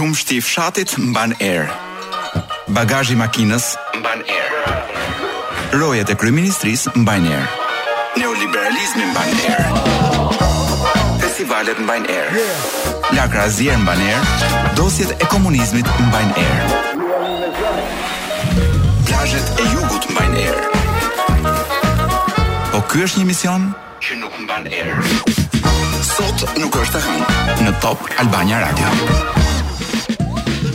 Qumështi i fshatit mban erë. Bagazhi i makinës mban erë. Rojet e kryeministrisë mbajnë erë. Neoliberalizmi mban erë. Festivalet mbajnë erë. Lakra e zier mban erë. Dosjet e komunizmit mbajnë erë. Plazhet e jugut mbajnë erë. Po ky është një mision? që nuk mban erë. Sot nuk është e hënë në Top Albania Radio.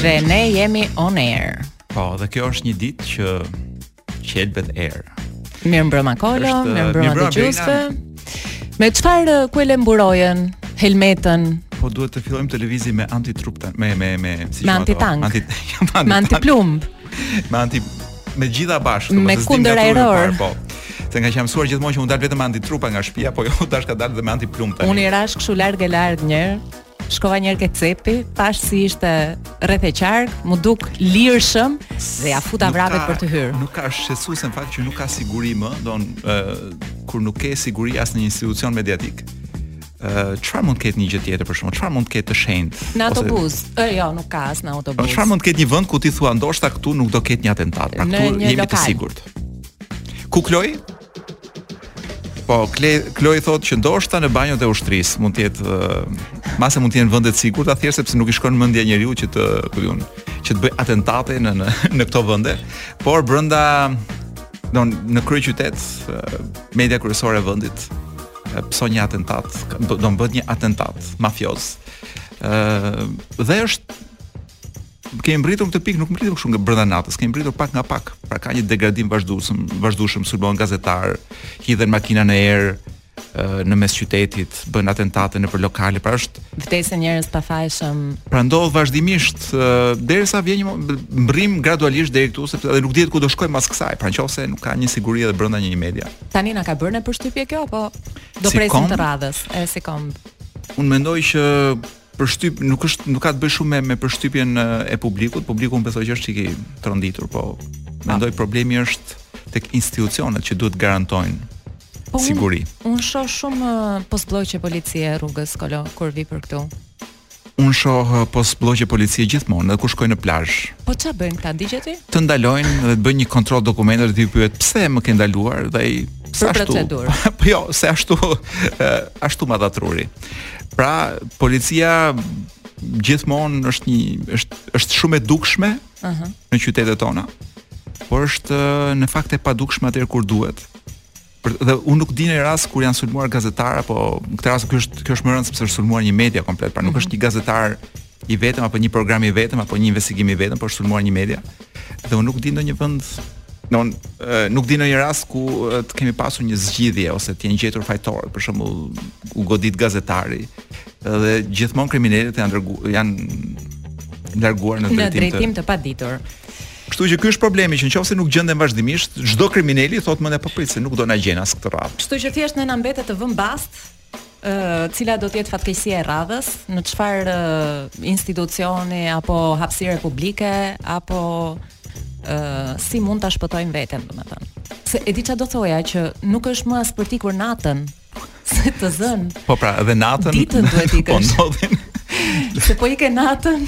Dhe ne jemi on air. Po, dhe kjo është një ditë që qelbet erë. Mirëmbrëma Kolo, mirëmbrëma të gjithë. Me çfarë uh, ku e le, mburojen, helmetën? Po, duhet të fillojmë të lëvizim me antitrupa, me, me, me, si me antitank, anti, me antiplumb, me anti, me gjitha bashkë, me po, kundërajror. Po. Se ngaqë jam mësuar gjithmonë që mund dal vetëm antitrupa nga shtëpia, po jo tash ka dal dhe me antiplumb tani. Unë i rashë kështu larg e larg një. Shkova një herë ke cepi, pashë si ishte rreth e qark, m'u duk lirshëm dhe ia futa vrapit për të hyrë. Nuk ka, shqetësuese në fakt që nuk ka siguri më, don kur nuk ke siguri as në një institucion mediatik. çfarë mund të ketë një gjë tjetër për shembull çfarë mund të ketë të shenjtë në autobus ose... jo nuk ka as në autobus çfarë mund të ketë një vend ku ti thua ndoshta këtu nuk do ketë një atentat pra këtu jemi lokal. të sigurt ku Kloi Po, Kloi thotë që ndoshta në banjot e ushtrisë mund të jetë uh, mbase mund të jenë vende të sigurta thjesht sepse nuk i shkon mendja njeriu që të, ku di unë, që të bëjë atentate në në, në këto vende, por brenda don në kryeqytet, uh, media kryesore e vendit, pëson një atentat, domethënë bëhet një atentat mafioz. Ëh, dhe është kemi mbërritur këtë pikë, nuk mbërritëm kështu nga brenda natës, kemi mbërritur pak nga pak. Pra ka një degradim të vazhdueshëm, vazhdueshëm sulmohen gazetarë, hidhen makina në erë, në mes qytetit, bëhen atentate nëpër lokale, pra është vdesin njerëz të pafajshëm. Pra ndodh vazhdimisht derisa vjen një mbërrijmë gradualisht deri këtu sepse edhe nuk dihet ku do shkojmë pas kësaj, pra nëse nuk ka një siguri edhe brenda një media. Tani na ka bërë ne përshtypje kjo apo do presim të radhës? Ne si komb. Unë mendoj që përshtyp nuk është nuk ka të bëjë shumë me, me përshtypjen e publikut, publiku unë besoj që është i tronditur, po mendoj ah. problemi është tek institucionet që duhet garantojnë po siguri. Unë un shoh shumë uh, postblloqe policie rrugës Kolo kur vij për këtu. Un shoh eh, postblloqe policie gjithmonë, edhe kur shkoj në plazh. Po ç'a bëjnë këta di gjë ti? Të ndalojnë dhe të bëjnë një kontroll dokumenteve dhe ti pyet pse më ke ndaluar dhe ai sa ashtu. Po jo, se ashtu eh, ashtu ma dha truri. Pra, policia gjithmonë është një është është shumë e dukshme uh -huh. në qytetet tona. Por është eh, në fakt e padukshme atëherë kur duhet. Por dhe unë nuk di një rast kur janë sulmuar gazetarë apo në këtë rast kjo është kjo është më rëndë sepse është sulmuar një media komplet, pra nuk mhm. është një gazetar i vetëm apo një program i vetëm apo një investigim i vetëm, por është sulmuar një media. Dhe unë nuk di ndonjë vend nuk di ndonjë rast ku të kemi pasur një zgjidhje ose të jenë gjetur fajtorët, për shembull u godit gazetari dhe gjithmonë kriminelët janë janë larguar në drejtim, në drejtim të, të paditur. Kështu që ky është problemi që nëse nuk gjenden vazhdimisht, çdo krimineli thotë mënd e po prit se nuk do na gjejnë as këtë radhë. Kështu që thjesht ne na mbetet të vëmë bast ë cila do të jetë fatkeqësia e radhës, në çfarë institucioni apo hapësire publike apo ë si mund ta shpëtojmë veten, domethënë. Se e di çfarë do thoja që nuk është më as për t'ikur natën, Se të zënë. Po pra, edhe natën. Ditën duhet të po ikësh. Po ndodhin. Se po ikë natën.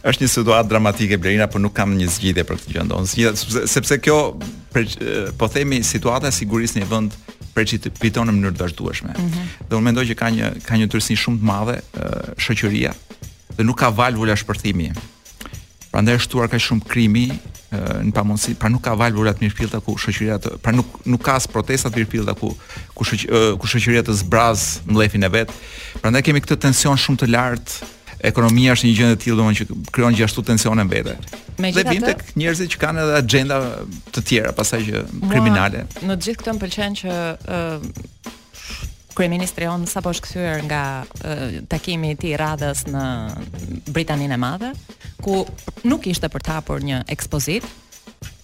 Është një situatë dramatike Blerina, por nuk kam një zgjidhje për këtë gjë ndonjë zgjidhje sepse, sepse kjo për, po themi situata e sigurisë në një vend precipiton në mënyrë të vazhdueshme. Mm -hmm. Dhe unë mendoj që ka një ka një trysni shumë të madhe shoqëria dhe nuk ka valvula shpërthimi. Prandaj është shtuar kaq shumë krimi në pamundësi, pra nuk ka valvula të mirëfillta ku shoqëria të, pra nuk nuk ka as protesta të mirëfillta ku ku shoq, ku shoqëria të zbraz mllefin e vet. Prandaj kemi këtë tension shumë të lartë ekonomia është një gjë e tillë domethënë që krijon gjithashtu tensione në vete. Dhe vim tek njerëzit që kanë edhe axhenda të tjera, pastaj që kriminale. Në gjithë këtë më pëlqen që Kryeministri ynë sapo është kthyer nga takimi i tij i radhës në Britaninë e Madhe, ku nuk ishte për të hapur një ekspozitë,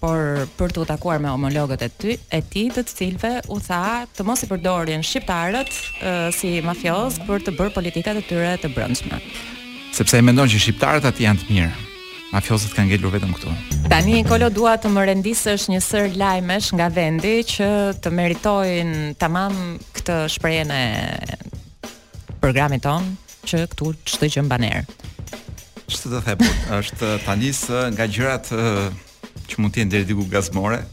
por për t'u takuar me homologët e ty, e tij, të cilëve u tha të mos i përdorin shqiptarët e, si mafiozë për të bërë politikat e tyre të brendshme. Sepse e mendon që shqiptarët aty janë të mirë. Mafiozët kanë ngelur vetëm këtu. Tani Kolo dua të më rendisësh një sërë lajmesh nga vendi që të meritojnë tamam këtë shprehjen e programit tonë që këtu çdo gjë mban erë. Ç'të të them, është tani nis nga gjërat që mund të jenë deri diku gazmore,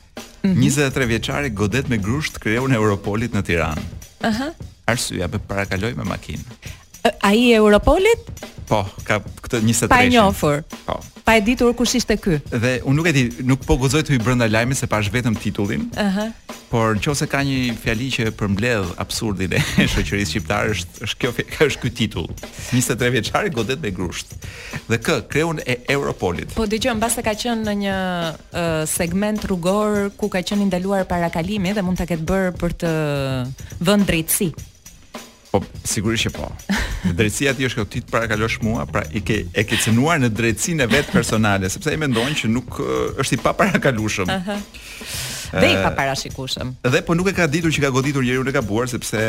mm -hmm. 23 vjeçari godet me grusht kreun e Europolit në Tiranë. Aha. Uh -huh. Arsyeja e parakaloi me makinë. Ai i Europolit? Po, ka këtë 23. Pa e njofur. Po. Pa e ditur kush ishte ky. Dhe unë nuk e di, nuk po guxoj të hyj brenda lajmit se pashë vetëm titullin. Aha. Uh -huh. Por nëse ka një fjali që e përmbledh absurdin e shoqërisë shqiptare është është kjo është ky titull. 23 vjeçari godet me grusht. Dhe kë, kreun e Europolit. Po dëgjoj, mbase ka qenë në një uh, segment rrugor ku ka qenë i ndaluar parakalimi dhe mund ta ketë bërë për të vënë drejtësi. Po sigurisht që po. Drejtësia atij është ti ta parakalosh mua, pra e ke e ke cënuar në drejtësinë e vet personale, sepse ai mendon që nuk është i paparakalushëm. Ëh. Uh -huh. Dhe i paparashikueshëm. Dhe po nuk e ka ditur që ka goditur njeriun e gabuar sepse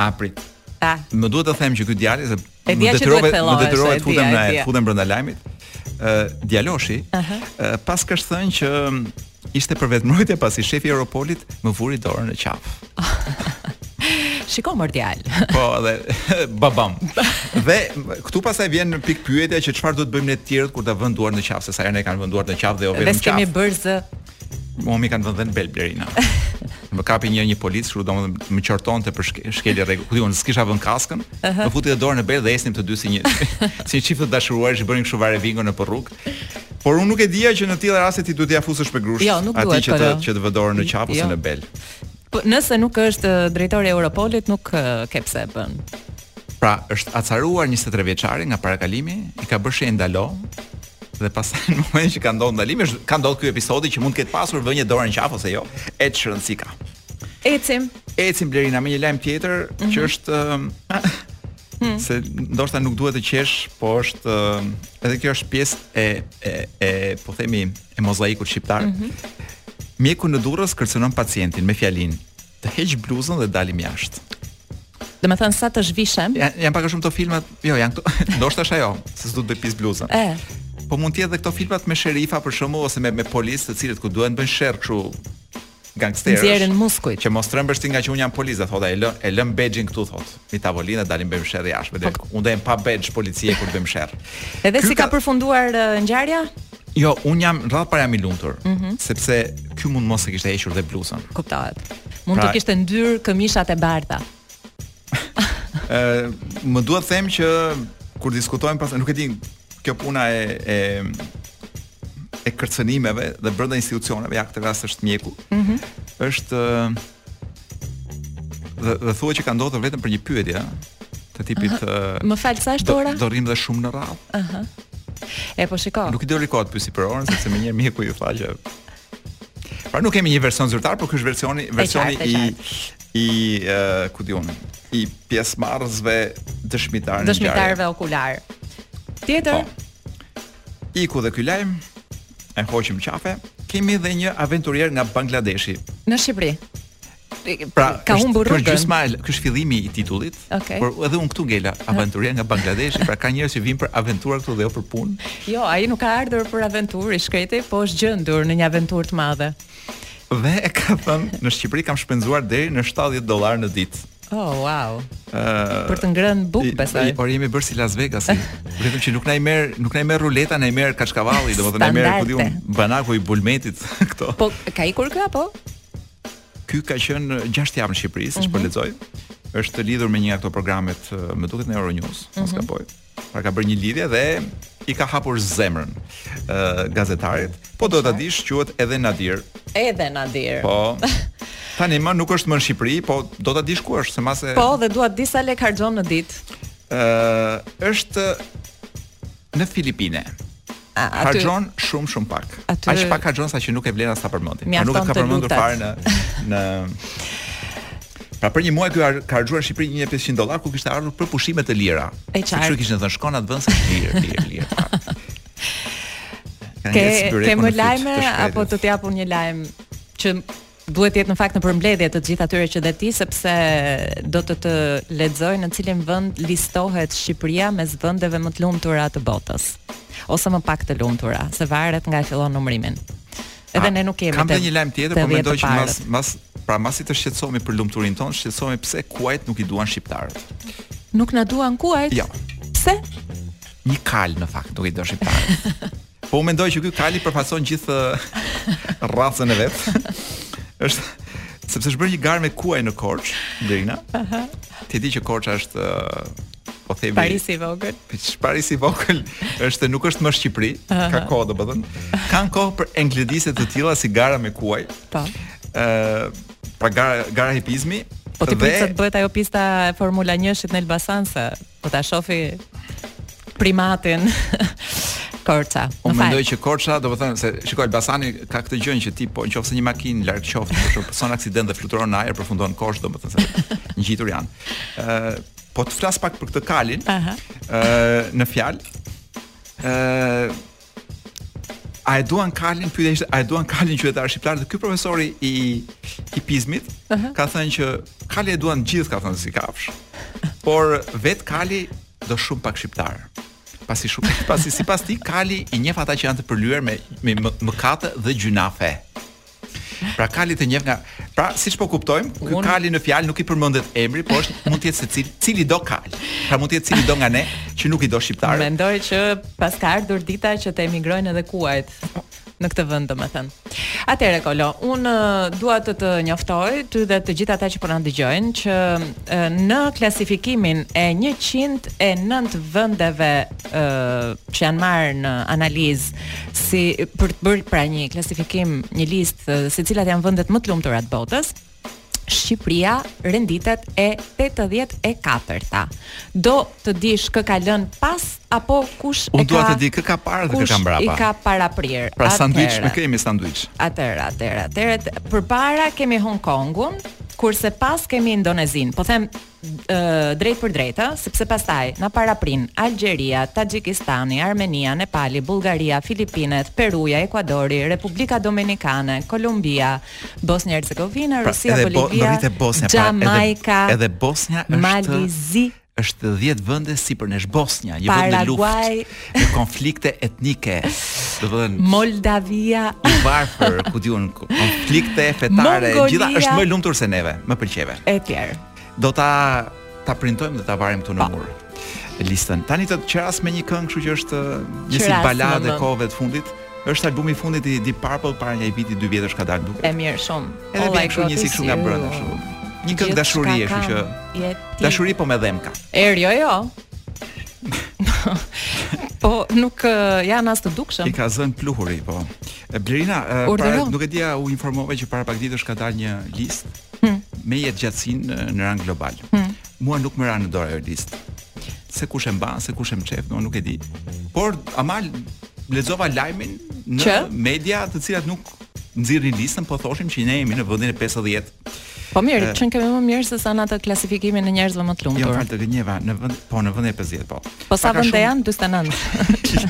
Aprit. Pa. Më duhet të them që ky djalë se E dia që duhet të Më detyrove të futem në, të futem brenda lajmit. Ë djaloshi, ë pas ka thënë që ishte për vetmbrojtje pasi shefi i Europolit më vuri dorën në qafë. Shiko mor djal. Po, edhe babam. Dhe këtu pastaj vjen në pikë pyetja që çfarë duhet të bëjmë ne të tjerët kur ta vënë duar në qafë, se sa herë na kanë vënë duar në qafë dhe jo vetëm në qafë. Ne kemi bërë zë Mua m'i kanë vënë dhe në bel Blerina. më kapi një një polic, kështu domethënë më qortonte për shkelje rregull. Ku di un, s'kisha vënë kaskën, uh -huh. më futi dhe dorën në bel dhe ecnim të dy si një si një çift i dashuruar, që bënin kështu vare vingo nëpër rrugë. Por unë nuk e dija që në të tilla raste ti duhet t'ia fusësh me grusht jo, atij që të që të vë dorën në qafë ose jo. në bel. Po nëse nuk është drejtori i Europolit nuk ke pse e bën. Pra, është acaruar 23 vjeçari nga parakalimi, i ka bërë shenjë ndalo, dhe pastaj në momentin që ka ndodhur ndalimi është ka ndodhur ky episodi që mund të ketë pasur vënë dorën në qafë ose jo, e ç'rëndësi ka. Ecim. Ecim Blerina me një lajm tjetër mm -hmm. që mhm. është mm. se ndoshta nuk duhet të qesh, po është edhe kjo është pjesë e e e po themi e mozaikut shqiptar. Mm -hmm. Mjeku në Durrës kërcënon pacientin me fjalinë: "Të heq bluzën dhe dalim jashtë." Domethënë sa të zhvishem. Ja, janë pak a shumë te filmat. Jo, janë këto. Ndoshta është ajo, se s'do të bëj pis bluzën. E. Po mund të jetë edhe këto filmat me sherifa për shembull ose me me policë, të cilët kur duhet të bëjnë sherr kështu gangsterësh. Nxjerrin muskujt. Që mos trembesh ti nga që un jam polic, dhe thotë e lë e lëm bexhin këtu thot. Mbi tavolinë dhe dalim bëjmë sherr jashtë. Dhe po. un do jem pa bexh policie kur bëjmë sherr. Edhe si ka përfunduar uh, ngjarja? Jo, un jam radhë të parë jam i lumtur, mm -hmm. sepse ky mund mos e kishte hequr dhe bluzën. Kuptohet. Mund pra, të kishte ndyr këmishat e bardha. Ë, më duhet të them që kur diskutojmë pas, nuk e di kjo puna e e e kërcënimeve dhe brenda institucioneve, në këtë rast është mjeku. Ëh. Mm është dhe, dhe thua që ka ndodhur vetëm për një pyetje, të tipit uh -huh. uh, më fal sa është ora? Do rrim dhe shumë në radhë. Ëh. Uh -huh. E po shikoj. Nuk i do kot pyesi për orën sepse më një mjeku i tha që Pra nuk kemi një version zyrtar, por ky është versioni versioni i i uh, ku di un, i pjesëmarrësve dëshmitarë. Dëshmitarëve okular. Tjetër. Po. Iku dhe ky lajm e hoqim qafe. Kemi dhe një aventurier nga Bangladeshi. Në Shqipëri. Pra, ka humbur rrugën. Po gjysma, ky është fillimi i titullit. Okay. Por edhe un këtu ngela aventurier nga Bangladeshi, pra ka njerëz që vijnë për aventurë këtu dhe jo për punë. Jo, ai nuk ka ardhur për aventurë, i shkreti, po është gjendur në një aventurë të madhe. Dhe e ka thënë, në Shqipëri kam shpenzuar deri në 70 dollarë në ditë. Oh, wow. Uh, për të ngrënë bukë, besoj. Por jemi bërë si Las Vegas, vetëm që nuk na i merr, nuk na i merr ruleta, na i merr kaçkavalli, domethënë na i merr ku di unë banaku i bulmetit këto. Po ka ikur ky apo? Ky ka qenë 6 javë në Shqipëri, siç mm -hmm. po mhm. lexoj. Është lidhur me një nga këto programet, më duket në Euronews, mm -hmm. mos mhm. gaboj. Pra ka bërë një lidhje dhe i ka hapur zemrën uh, gazetarit. Po do ta dish, quhet edhe Nadir. Edhe Nadir. Po. Tani më nuk është më në Shqipëri, po do ta dish ku është, se mase Po, dhe dua të di sa lek harxhon në ditë. Ë, uh, është në Filipine. Harxhon shumë shumë pak. Aty... Aq pak harxhon sa që nuk e vlen as ta përmendin. Pra nuk e ka përmendur fare në në Pra për një muaj ky ka harxhuar në Shqipëri 1500 dollar ku kishte ardhur për pushime të lira. E qartë. Kështu i kishin thënë shko në atë vend se lirë, lirë, lirë. Pra. Ke ke më lajme apo të të jap un një lajm që Duhet të jetë në fakt në përmbledhje të gjithë atyre që the ti sepse do të të lexoj në cilin vend listohet Shqipëria mes vendeve më të lumtura të botës ose më pak të lumtura, se varet nga e fillon numrimin. Edhe ne nuk kemi. Kam një lajm tjetër, po mendoj që mas mas pra pasi të shqetësohemi për lumturinë tonë, shqetësohemi pse kuajt nuk i duan shqiptarët. Nuk na duan kuajt? Jo. Pse? Një kal në fakt, nuk i do shqiptarët. Po unë mendoj që ky kali përfaqëson gjithë rracën e vet. Është sepse është bërë një garë me kuaj në Korçë, Drina. Aha. Ti e di që Korça është po themi Paris i vogël. Paris i vogël është nuk është më Shqipëri, Aha. ka kohë domethënë. Kan kohë për anglezizma të tilla si gara me kuaj. Po. Ë pra gara gara hipizmi. Po ti prit të bëhet ajo pista e Formula 1-shit në Elbasan se Do ta shofi primatin. Korça. Unë mendoj që Korça, domethënë se shiko Elbasani ka këtë gjënë që ti po nqoftëse një makinë larg qoftë, pëson aksident dhe fluturon në ajër, përfundon në Korçë, domethënë se ngjitur janë. Ë po të flas pak për këtë kalin. Ëh në fjalë. Ëh A e duan kalin pyetja ishte a e duan kalin qytetarët shqiptarë dhe ky profesori i hipizmit uh -huh. ka thënë që kalin e duan të gjithë ka thënë si kafsh. Por vet kali do shumë pak shqiptar. Pasi shumë pasi sipas tij kali i njeh ata që janë të përlyer me me mëkate dhe gjynafe. Pra kali të njeh nga, pra siç po kuptojmë, ky Un... kali në fjalë nuk i përmendet emri, por është mund të jetë secili, cilido kalë. Pra mund të jetë cilido nga ne që nuk i do shqiptarët. Mendoj që pas ka ardhur dita që të emigrojnë edhe kuajt në këtë vend, domethënë. Atëherë Kolo, unë dua të të njoftoj ty dhe të gjithë ata që po na dëgjojnë që në klasifikimin e 109 vendeve ë që janë marrë në analizë si për të bërë pra një klasifikim, një listë se cilat janë vendet më të lumtura të botës. Shqipëria renditet e 84-ta. Do të dish kë ka lënë pas apo kush e ka Unë dua të di kë ka para dhe kë ka mbrapa. Kush i ka paraprirë? Pra sanduiç, ne kemi sanduiç. Atëherë, atëherë, atëherë. Përpara kemi Hong Kongun, kurse pas kemi Indonezinë. Po them drejtpërdrejt, ëh, sepse pastaj na paraprijnë Algjeria, Taxhikistani, Armenia, Nepali, Bullgaria, Filipinet, Peruja, Ekuadori, Republika Dominikane, Kolumbia, Bosnja Hercegovina, pra, Rusia, po, Bolivia, po, edhe Bosnja, Xhamajka, pra, edhe, edhe Bosnja është Mali i Zi është 10 vende sipër nesh Bosnja, një vend në luftë. Paraguaj, në konflikte etnike, domethënë Moldavia, i varfër, ku di unë konflikte fetare, gjitha është më e lumtur se neve, më pëlqeve. Etj. Do ta ta printojmë dhe ta varim këtu në po. mur. Listën. Tani të qeras me një këngë, kështu që është një si baladë e kohëve të fundit. Është albumi i fundit i Deep Purple para një viti dy vjetësh ka dalë duke. E mirë shumë. Edhe oh kështu një si kështu nga brenda kështu. Një këngë dashurie, kështu që dashuri po me dhimbje. Er, jo, jo. po nuk janë as të dukshëm. I ka zënë pluhuri, po. E Blerina, para, nuk e dija u informova që para pak ditësh ka dalë një listë hmm. me jetëgjatësinë në rang global. Hmm. Mua nuk më ra në dorë ajo listë. Se kush e mban, se kush e mçef, no, nuk e di. Por ama lexova lajmin në media të cilat nuk nxirrin listën, po thoshin që ne jemi në vendin e 50 Po mirë, qenkemi më mirë sesa në atë klasifikimin e njerëzve më të lumtur. Jo, më fal të gënjeva në vend, po në vendin e 50 po. Po sa vende janë 49?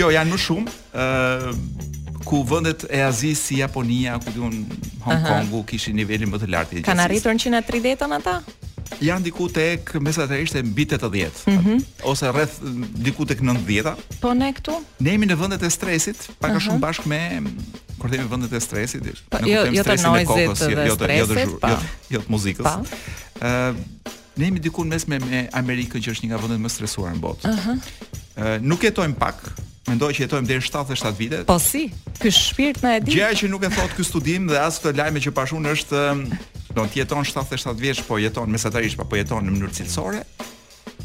jo, janë më shumë, ë uh, ku vendet e Azisë si Japonia, ku di unë Hong Kongu uh -huh. kishin nivelin më të lartë të Kanë arritur 130-ën ata? janë diku tek mesatarja ishte mbi 80 mm -hmm. ose rreth diku tek 90-a. Po ne këtu? Ne jemi në vendet e stresit, pak a uh -huh. shumë bashkë me kur themi vendet e stresit, Pa, jo, jo, jo të noizit dhe jo, jo, stresit, pa. Jo, të muzikës. Pa. Uh, ne jemi diku në mes me, me Amerikën që është një nga vendet më të stresuara në botë. Uh -huh. uh, nuk jetojmë pak, mendoj që jetojmë deri 77 vite. Po si? Ky shpirt na e di. Gjëja që nuk e thotë ky studim dhe as këto lajme që pashë unë është domethënë jeton 77 vjeç, po jeton mesatarisht, po jeton në mënyrë cilësore.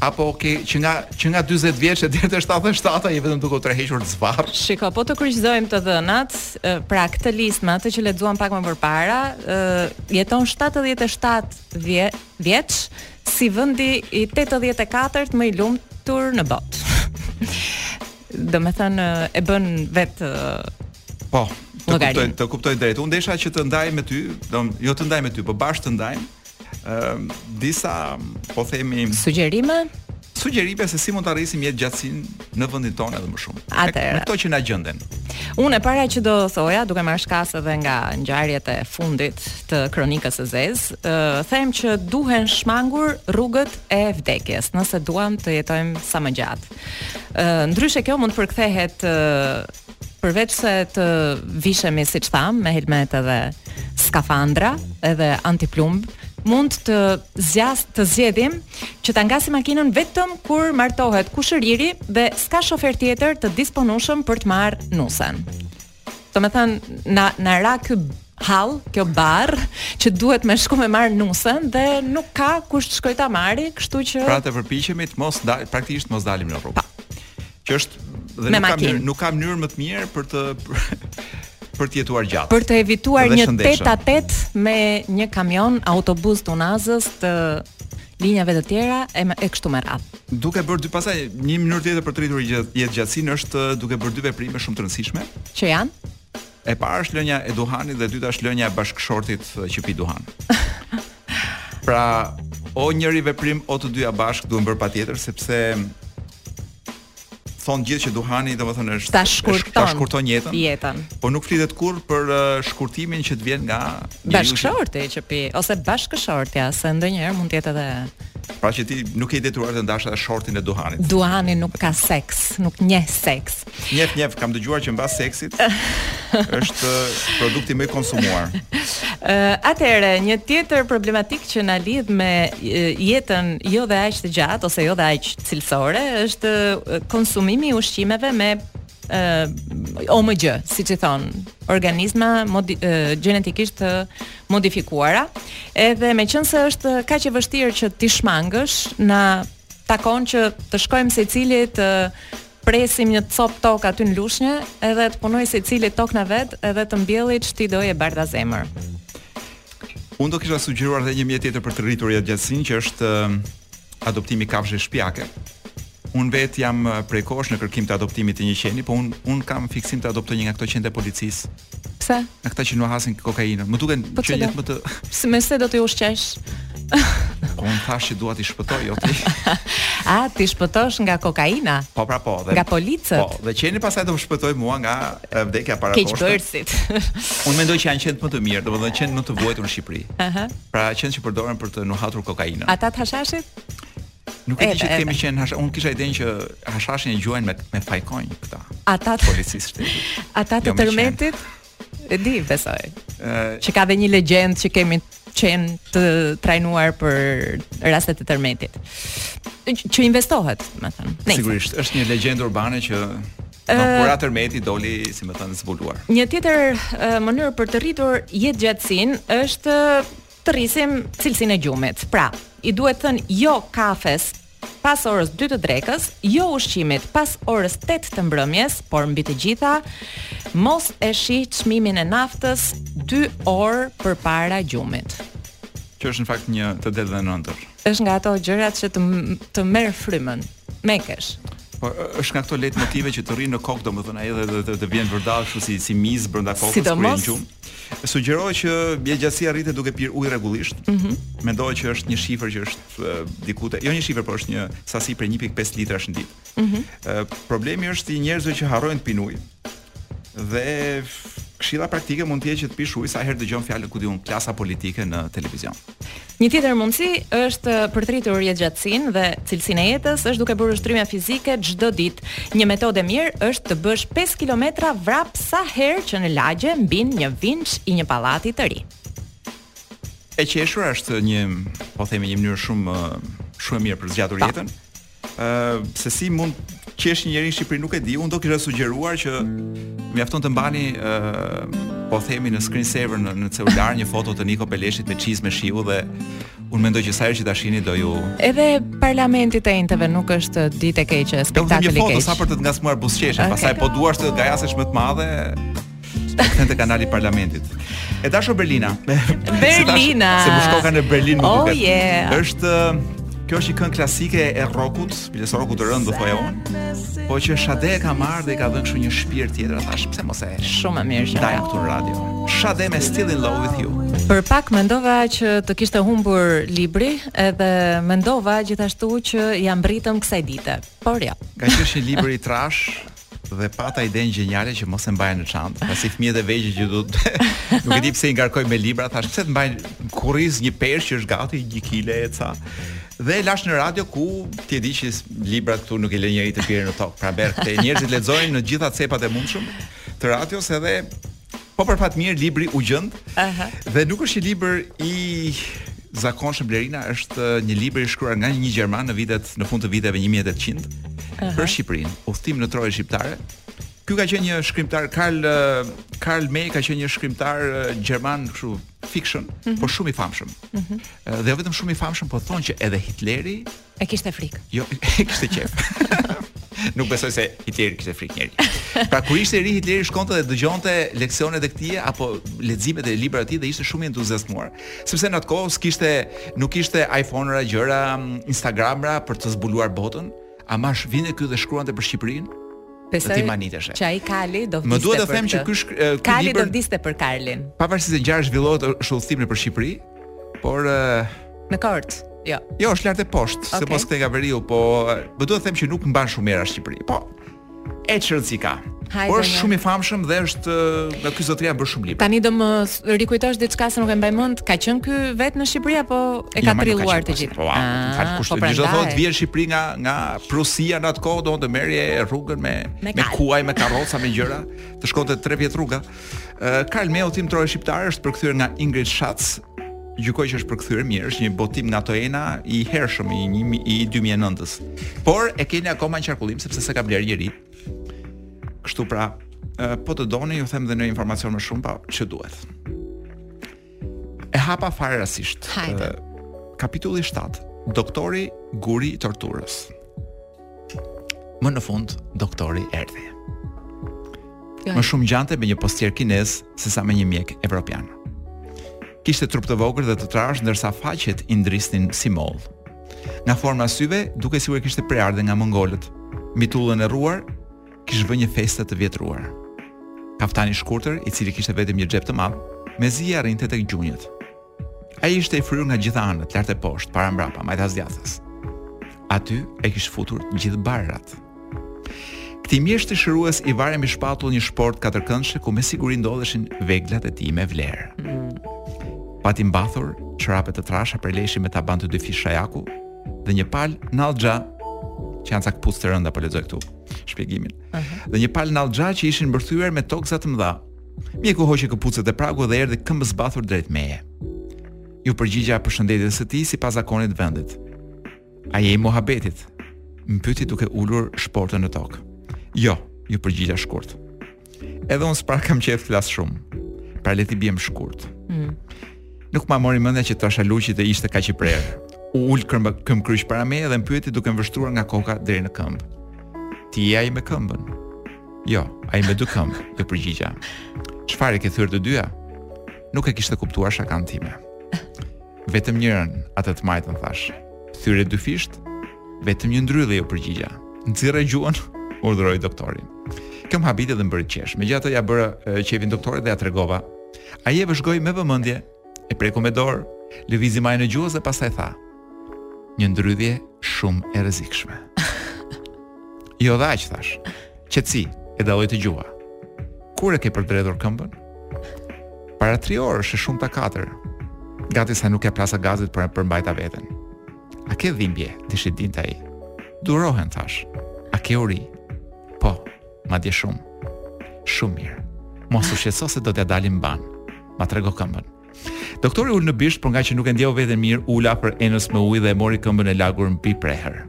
Apo ok, që nga që nga 40 vjeç e deri te 77-a je vetëm duke u tërhequr zvarrë. Shiko, po të kryqëzojmë të dhënat, pra këtë listë me atë që lexuam pak më përpara, jeton 77 vje, vjeç si vendi i 84-të më i lumtur në botë. Domethënë e bën vetë Po, të kuptoj, të kuptoj drejt. Unë desha që të ndaj me ty, do jo të ndaj me ty, po bashkë të ndajmë ë disa po themi sugjerime sugjerime se si mund të arrisim jetëgjatësinë në vendin tonë edhe më shumë. Atëherë. Me këto që na gjenden. Unë e para që do thoja, duke marrë shkas edhe nga ngjarjet e fundit të kronikës së zezë, uh, them që duhen shmangur rrugët e vdekjes, nëse duam të jetojmë sa më gjatë. Uh, ndryshe kjo mund të përkthehet uh, përveç se të vishemi siç thamë me helmetë edhe skafandra edhe antiplumb, mund të zgjas të zgjedhim që ta ngasim makinën vetëm kur martohet kushëriri dhe s'ka shofer tjetër të disponueshëm për të marrë nusen. Domethënë na na ra ky hall kjo barrë që duhet me shku me marrë nusen dhe nuk ka kush të shkojë ta marri, kështu që Pra të përpiqemi të mos dal, praktikisht mos dalim në rrugë. Që është dhe nuk ka nuk ka mënyrë më të mirë për të për të jetuar gjatë. Për të evituar një tet a tet me një kamion, autobus të unazës të linjave të tjera e, e kështu me radhë. Duke bërë dy pastaj, një mënyrë tjetër për të rritur jetëgjatësinë është duke bërë dy veprime shumë të rëndësishme. Që janë? E para është lënia e duhanit dhe e dyta është lënia e bashkëshortit që pi duhan. pra, o njëri veprim o të dyja bashkë duhen bërë patjetër sepse thonë gjithë që duhani domethënë është ta shkurton, ta shkurton jetën. Jetën. Po nuk flitet kurrë për uh, shkurtimin që të vjen nga bashkëshorti që pi ose bashkëshortja, se ndonjëherë mund të jetë edhe Pra që ti nuk e detyruar të ndash edhe shortin e duhanit. Duhani nuk ka seks, nuk njeh seks. Njef, njef, kam dëgjuar që mbas seksit është produkti më i konsumuar. Ë, atëherë, një tjetër problematikë që na lidh me jetën jo dhe aq të gjatë ose jo dhe aq cilësore është konsumimi i ushqimeve me uh, OMG, siç i thonë, organizma modi, uh, gjenetikisht të modifikuara, edhe meqenëse është kaq e vështirë që t'i shmangësh, na takon që të shkojmë secili të uh, Presim një copë tokë aty në Lushnje, edhe të punojë secili tokën e vet, edhe të mbjelli ç't'i dojë e bardha zemër. Unë do kisha sugjeruar edhe një mjet tjetër për të rritur jetëgjatësinë që është adoptimi i kafshëve shtëpiake. Unë vetë jam prej kohësh në kërkim të adoptimit të një qeni, po unë unë kam fiksim të adoptoj një nga këto qentë e policisë. Pse? Nga këta që nuhasin kokainën. Më duken po që jetë më të Si me se do të ushqesh? Po unë thashë që dua t'i shpëtoj, jo ti. A t'i shpëtosh nga kokaina? Po pra po, dhe nga policët. Po, dhe qeni pasaj do të shpëtojë mua nga vdekja para kohës. Keqbërësit. unë mendoj që janë qentë më të mirë, domethënë qentë më të vuajtur në Shqipëri. Aha. Pra qentë që përdoren për të nuhatur kokainën. Ata të hashashit? Nuk e di që kemi qen hash, unë kisha idenë që hashashin e gjuajnë me me fajkonj këta. Ata të policisë shtetit. Ata të jo tërmetit. E di, besoj. Ëh, që ka dhe një legjendë që kemi qen të trajnuar për rastet e tërmetit. Që investohet, më thënë. Sigurisht, është një legjendë urbane që kur ra tërmeti doli, si më thënë, zbuluar. Një tjetër mënyrë për të rritur jetëgjatësinë është Të rrisim cilësinë e gjumit. Pra, i duhet thënë jo kafes pas orës 2 të drekës, jo ushqimit pas orës 8 të mbrëmjes, por mbi të gjitha mos e shih çmimin e naftës 2 orë përpara gjumit. Që është në fakt 1 te 10 dhe nëntë. Është nga ato gjërat që të të merr frymën. Mekesh. Po është nga këto lajtmotive që të rrin në kokë, domethënë ai edhe të, të vjen vërdall kështu si si mizë brenda kokës si kur je në gjumë. Sugjerohet që jetëgjatësia rritet duke pirë ujë rregullisht. Mm -hmm. Mendohet që është një shifër që është uh, diku te, jo një shifër, por është një sasi prej 1.5 litrash në ditë. Mm -hmm. uh, problemi është i njerëzve që harrojnë të pinë ujë. Dhe këshilla praktike mund të jetë që të pish ujë sa herë dëgjon fjalën ku di unë klasa politike në televizion. Një tjetër mundësi është për të rritur jetëgjatësinë dhe cilësinë e jetës është duke bërë ushtrime fizike çdo ditë. Një metodë e mirë është të bësh 5 kilometra vrap sa herë që në lagje mbin një vinç i një pallati të ri. E qeshura është një, po themi një mënyrë shumë shumë e mirë për zgjatur po. jetën. Ë uh, se si mund të qeshë një njeri në Shqipëri nuk e di, unë do kisha sugjeruar që mjafton të mbani ë uh, po themi në screen saver në, në celular një foto të Niko Peleshit me çizme me shiu dhe unë mendoj që sa herë që ta shihni do ju Edhe parlamenti të enjteve nuk është ditë e keqe, spektakël i keq. Do një foto sa për të ngacmuar buzëqeshjen, okay. pastaj po duash të gajasesh me të madhe, Kthehu te kanali i parlamentit. E dashur Berlina. Berlina. Se më shkoka në Berlin më oh, duket. Oh yeah. Është kjo është një këngë klasike e rockut, biles rockut të rëndë do thoja unë. Po që Sade e ka marrë dhe i ka dhënë kështu një shpirt tjetër, thash, pse mos e. Shumë e mirë që. Ndajmë këtu në radio. Sade me Still in Love with You. Për pak mendova që të kishte humbur libri, edhe mendova gjithashtu që ia mbërritëm kësaj dite. Por jo. Ka qenë një libër i trashë, dhe pata idenë gjeniale që mos e mbaja në çantë, pasi fëmijët e vegjël që do të nuk e di pse i ngarkojnë me libra, thash pse të mbaj në kurriz një peshë që është gati 1 kg e ca. Dhe e lashë në radio ku ti e di që librat këtu nuk i lë njeri të bien në tokë. Pra bërë këte njerëzit lexojnë në gjitha cepat e mundshëm të radios edhe Po për fat mirë libri u gjend. Aha. Dhe nuk është një libër i zakonshëm Blerina, është një libër i shkruar nga një gjerman në vitet në fund të viteve 1800 Aha. për Shqipërinë, udhtim në troje shqiptare. Ky ka qenë një shkrimtar Karl Karl May ka qenë një shkrimtar gjerman kështu fiction, mm -hmm. por shumë i famshëm. Mm -hmm. Dhe jo vetëm shumë i famshëm, po thonë që edhe Hitleri E kishte frikë. Jo, e kishte qef. Nuk besoj se Hitleri kishte frikë njeri. Pra kur ishte i ri Hitleri shkonte dhe dëgjonte leksionet e këtij apo leximet e librave të tij dhe ishte shumë i entuziasmuar, sepse në atë kohë s'kishte nuk kishte iPhone-ra gjëra, Instagram-ra për të zbuluar botën, ama sh vinte ky dhe shkruante për Shqipërinë. Besoj që ai Kali do vdiste. Më duhet të them që ky Kali do vdiste për Karlin. Pavarësisht se ngjarja zhvillohet është udhëtim nëpër Shqipëri, por Me kart. Jo. Jo, është lart e poshtë, okay. se mos këtej nga veriu, po më duhet të them që nuk mban shumë era Shqipëri. Po. E ç'rëndësi ka. Hajde, por është shumë i famshëm dhe është nga ky zotëria bërë shumë libra. Tani do më rikujtosh diçka se nuk e mbaj mend, ka qenë ky vetë në Shqipëri apo e ka jo, trilluar të gjithë? Po, ah, në fakt kush do të thotë vjen Shqipëri nga nga Prusia në atë kohë do të merrje rrugën me me, me kuaj, me karroca, me gjëra, të shkonte 3 vjet rruga. Karl May Udhëtim në troje shqiptare është përkthyer nga Ingrid Schatz, gjykoj që është përkthyer mirë, është një botim nga Toena i hershëm i një i 2009-s. Por e keni akoma në qarkullim sepse s'e ka blerë njeri. Kështu pra, po të doni ju them dhe një informacion më shumë nga ç'duhet. E hapa fare rastësisht. Hajde. Kapitulli 7. Doktori Guri i Torturës. Më në fund doktori erdhi. Më shumë ngjante me një postier kinez se sa me një mjek evropian. Kishte trup të vogël dhe të trashë ndërsa faqet i ndrisnin si mollë. Nga forma e syve, dukej sikur kishte prejardhje nga mongolët. Mbi tullën e rruar, kish vënë një feste të vjetruar. Kaftani i shkurtër, i cili kishte vetëm një xhep të madh, mezi i arrinte tek gjunjët. Ai ishte i fryrë nga gjitha anët, lart e poshtë, para mbrapa, majtas djathtas. Aty e kish futur gjithë barërat. Këtij mjeshtri shërues i varej mbi shpatull një shportë katërkëndëshe ku me siguri ndodheshin veglat e tij me vlerë. Mm. Pati mbathur, çorape të trasha prej leshi me taban të dyfishtë shajaku dhe një palë nallxha që janë ca këpucë të rënda për po lexoj këtu shpjegimin. Uh -huh. Dhe një palë nallxha që ishin mbërthyer me tokëza të mëdha. Mjeku hoqi këpucët te pragu dhe erdhi këmbëzbathur drejt meje. Iu përgjigja përshëndetjes së tij sipas zakonit të vendit. A je i muhabetit? Më pyeti duke ulur shportën në tokë. Jo, iu përgjigja shkurt. Edhe unë s'para kam qef të flas shumë. Pra le t'i biem shkurt. Mm. Nuk ma mori mendja që trashaluqi të ishte kaq i prerë. U ul këmbë këmbë kryq para meje dhe më pyeti duke më vështruar nga koka deri në këmbë. Ti je ai me këmbën? Jo, ama me dy këmbë, iu përgjigja. Çfarë, i ke thyer të dyja? Nuk e kishte kuptuar shakanë time. Vetëm njërën, atë të majtën, thashë. Thyerje dyfishe? Vetëm një ndrydhje, iu përgjigja. Nxirre gjuhën, urdhëroi doktori. Kjo më habiti dhe më bëri të qesh. Megjithatë ia bëra qejfin doktorit dhe ia tregova. Ai e vëzhgoi me vëmendje, e preku me dorë, lëvizi majën e gjuhës dhe pastaj tha: Një ndrydhje shumë e rrezikshme. Jo edhe aq, thashë. Qetësi, e dalloj te gjuha. Kur e ke përdredhur këmbën? Para 3 orësh e shumta katër. Gati sa nuk ia plasa gazit, por e përmbajta veten. A ke dhimbje, deshi të dinte ai. Durohen, thashë. A ke uri? Po, madje shumë. Shumë mirë. Mos u shqetëso se do t'ia dalim mbanë. Ma trego këmbën. Doktori u ul në bisht, por ngaqë nuk e ndjeu veten mirë, u ul afër enës me ujë dhe e mori këmbën e lagur mbi prehër.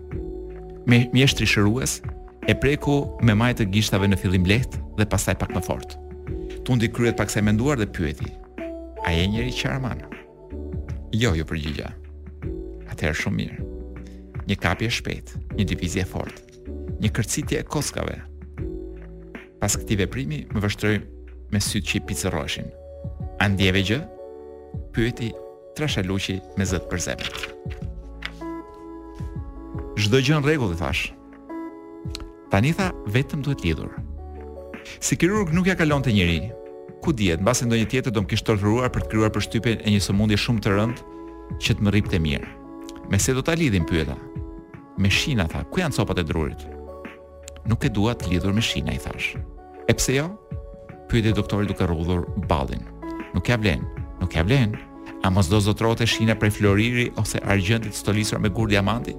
Me mjeshtri shërues e preku me majë të gishtave në fillim lehtë dhe pastaj pak më fort. Tundi kryet paksa i menduar dhe pyeti: "A je njeri qaraman?" Jo, iu përgjigja. Atëherë shumë mirë. Një kapje e shpejtë, një lëvizje e fortë. Një kërcitje e kockave. Pas këtij veprimi, më vështroi me sytë që i picërroheshin. A ndjeve gjë? Pyeti trashaluqi me zë të përzemërt. Çdo gjë në rregull, i thashë. Tani tha vetëm duhet lidhur. Si kirurg nuk ia kalonte njeri. Ku dihet, mbase ndonjë tjetër do më kish torturuar për të krijuar përshtypjen e një sëmundje shumë të rëndë që të më rripte mirë. Me se do ta lidhim, pyeta? Me shina, tha, ku janë copat e drurit? Nuk e dua të lidhur me shina, i thashë. E pse jo? Pyeti doktori duke rrudhur ballin. Nuk ia vlen. Nuk ia vlen. A mos do zotrote shina prej floriri ose argjendi të stolisura me gurë diamanti?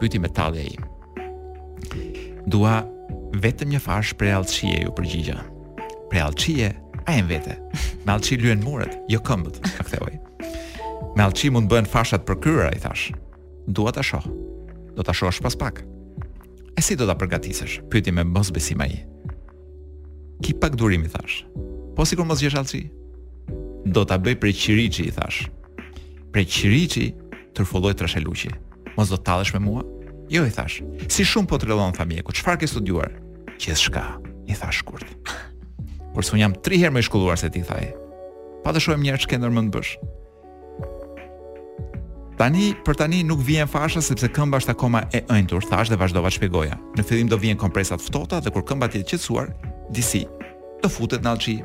Pyeti me tallje ai. Dua vetëm një fashë prej allçie, iu përgjigja. Prej allçie, a je në vete? Me allçi lyhen muret, jo këmbët, ma ktheu ai. Me allçi mund të bëhen fashat të përkryera, i thashë. Dua ta shoh. Do ta shohësh pas pak. E si do ta përgatisësh? Pyeti me mosbesim ai. Ki pak durim, i thashë. Po sikur mos gjesh allçi. Do ta bëj prej qiriçi, i thashë. Prej qiriçi turfulloi trashaluqi. Mos do të tallesh me mua? Jo, i thashë. Si shumë po trellon tha mjeku. Çfarë ke studiuar? Gjithçka, i thashë shkurt. Porse unë jam 3 herë më i shkolluar se ti, tha ai. Pa të shohim njëherë ç'ke ndërmend të bësh. Tani për tani nuk vihen fasha sepse këmba është akoma e ënjtur, thashë dhe vazhdova t'i shpjegoja. Në fillim do vihen kompresa të ftohta dhe kur këmba të jetë qetësuar, disi do futet në allçi.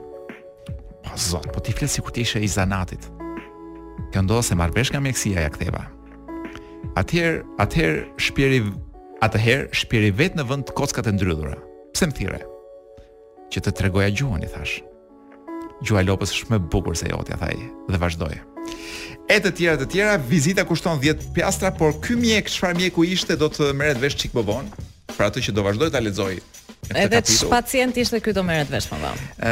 Po zot, po ti flet sikur të ishe i zanatit. Kjo ndodh se marr vesh nga mjekësia, ia ktheva. Atëherë, atëherë shpjeri atëherë shpjeri vetë në vend kockat e ndrydhura. Pse më thirre? Që të të tregoja gjuhën, i thashë. Gjuha e lopës është më e bukur se jotja, tha ai dhe vazhdoi. E të tjera të tjera, vizita kushton 10 piastra, por ky mjek, çfarë mjeku ishte, do të merret vesh çik më vonë, për atë që do vazhdoj ta lexoj. Edhe ç'pacient ishte ky do merret vesh më vonë. Ë,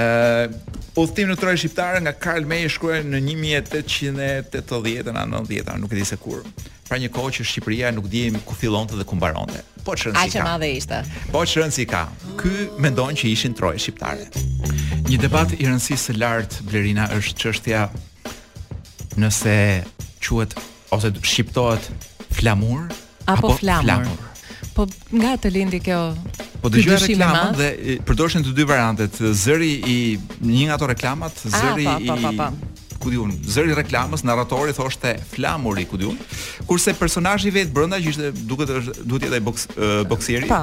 Udhëtim në troje shqiptare nga Karl May shkruar në 1880-a, 90-a, nuk e di se kur. Pra një kohë që Shqipëria nuk dimë ku fillonte dhe ku mbaronte. Po ç'rëndësi ka. Aq e madhe ishte. Po ç'rëndësi ka. Ky mendon që ishin troje shqiptare. Një debat i rëndësisë së lartë Blerina është çështja nëse quhet ose shqiptohet flamur apo, apo flamur. flamur. Po nga të lindi kjo Po dëgjoja reklamat dhe përdoreshin të dy variantet, zëri i një nga ato reklamat, zëri i pa, pa, pa, pa. ku di un, zëri i reklamës, narratori thoshte flamuri, ku di un. Kurse personazhi vetë brenda që ishte duket ë duhet të jetë ai boks, boksieri. Po.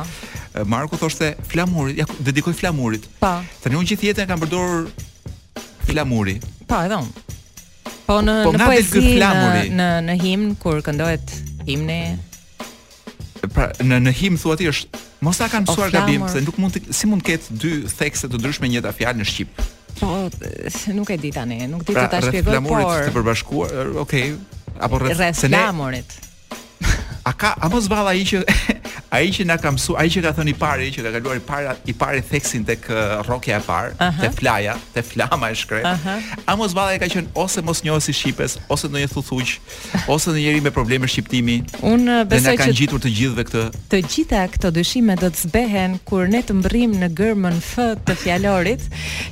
Po. Marku thoshte flamurit, ia dedikoj flamurit. Po. Po. Tani unë gjithë jetën e kam përdorur flamuri. Po, po, edhe unë. Po në po, në poezi në në himn kur këndohet himni pra në në himn thua ti është mos ta kanë mësuar gabim se nuk mund të si mund të ketë dy thekse të ndryshme e njëjta fjalë në shqip. Po, nuk e di tani, nuk di pra, të ta shpjegoj, por rreth flamurit të përbashkuar, okay, apo rreth rreth flamurit. A ka a mos vallë ai që ai që na ka mësuar, ai që ka thënë i pari që ka kaluar i para i pari theksin tek rrokja e parë, uh -huh. te flaja, te flama e shkretë. Uh -huh. A mos vallë ka qenë ose mosnjohës i shqipes, ose ndonjë thuthuq, Ose ndonjë njeri me probleme shqiptimi Unë eh, besoj që Dhe na e ka ngjitur të gjithëve këtë Të gjitha këto dyshime do të zbehen Kur ne të mbërrijmë në gërmën fë të fjalorit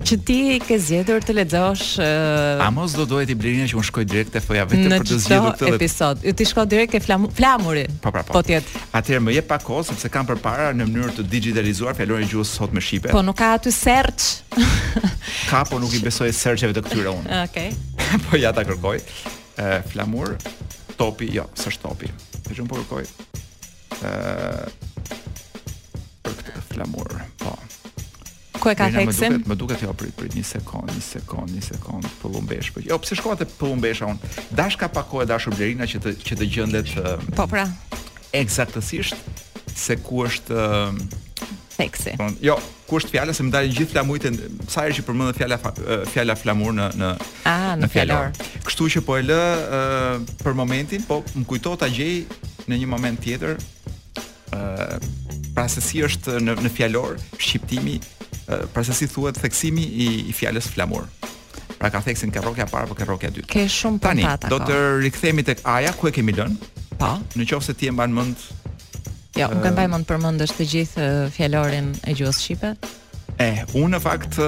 Që ti ke zgjedhur të lexosh uh, eh, A mos do doje ti Blerina që unë të shkoj direkt te fëja vetë për të zgjedhur te në këtë episod Jo ti shko direkt te flam flamuri Po pra po Po ti Atëherë më jep pak kohë Sepse kam përpara në mënyrë të digitalizuar fjalorin e gjuhës së sotme shqipe Po nuk ka aty search Ka po nuk i besoj searcheve të këtyre unë Okej okay. Po ja ta kërkoj E flamur. Topi, jo, s'është topi. Ë shumë po kërkoj. E për këtë flamur. Po. Ku e ka Rina, theksin? Më duket, më duket jo prit prit një sekond, një sekond, një sekond, pëllumbesh. Po. Jo, pse shkova te pëllumbesha un? Dashka pak kohë e dashur Blerina që të që të gjendet Po pra. Ekzaktësisht se ku është theksi. Po, jo, Ku është fjala se më dalin gjithë flamujt sa herë që përmendet fjala fjala flamur në në A, ah, në, në fjalor. Kështu që po e lë uh, për momentin, po më kujto ta gjej në një moment tjetër ë uh, pra se si është në në fjalor shqiptimi, uh, pra se si thuhet theksimi i, i fjalës flamur. Pra ka theksin ke rrokja parë apo ke rrokja dytë. Ke shumë Tani, pantata. Tani do të rikthehemi tek A-ja ku e kemi lënë. Po. Në qoftë se ti e mban mend Jo, nuk e mbaj mend përmendsh të gjithë fjalorin e gjuhës shqipe. E, unë në fakt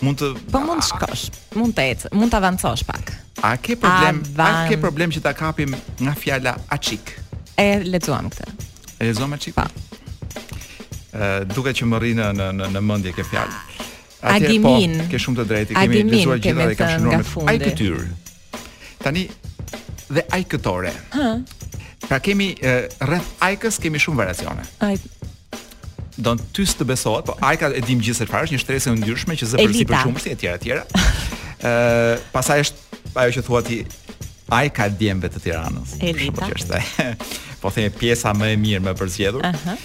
mund të Po mund të shkosh, mund të ecë, mund të avancosh pak. A ke problem? A ke problem që ta kapim nga fjala açik? E lexuam këtë. E lexuam açik? Po. Ë, duket që më rri në në në mendje kjo fjalë. Atje po, ke shumë të drejtë, kemi dëgjuar gjithë dhe kam shënuar me ai këtyr. Tani dhe ajkëtore. Hë. Pra kemi rreth ajkës kemi shumë variacione. Ai don ty të besohet, po ajka e dim gjithë se çfarë është një shtresë e yndyrshme që zë përsipër qumështi etj etj. Ë, pastaj është ajo që thua ti Ajka e djemve të Tiranës. Elita. Shumë është ai. po themi pjesa më e mirë, më e përzgjedhur. Ëh. Uh -huh.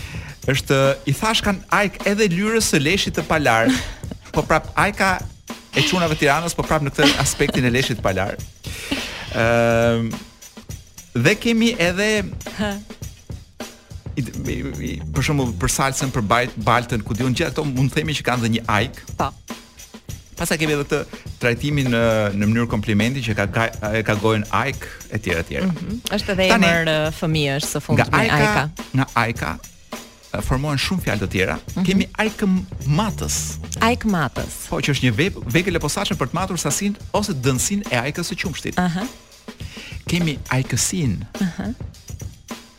Është i thoshkan ajkë edhe lyrës së leshit të palarë. Po prap ajka e çunave të Tiranës, po prap në këtë aspektin e leshit të palarë. Ëm uh, dhe kemi edhe i, i, i, për shembull për salcën për bajt baltën ku di unë gjithë ato mund të themi që kanë dhe një ajkë. Po. Pastaj kemi edhe këtë trajtimin në në mënyrë komplimenti që ka ka, ka gojën ajkë etj etj. Mm -hmm. Është edhe emër fëmijësh së fundmi nga Ajka, Ajka. Nga Ajka formohen shumë fjalë të tjera. Mm -hmm. Kemi ajkëmatës. Ajkëmatës. Po që është një vep, vegël e posaçme për të matur sasinë ose dendësinë e ajkës së qumështit. Ëh. Uh -huh. Kemi ajkësinë. Ëh. Uh -huh.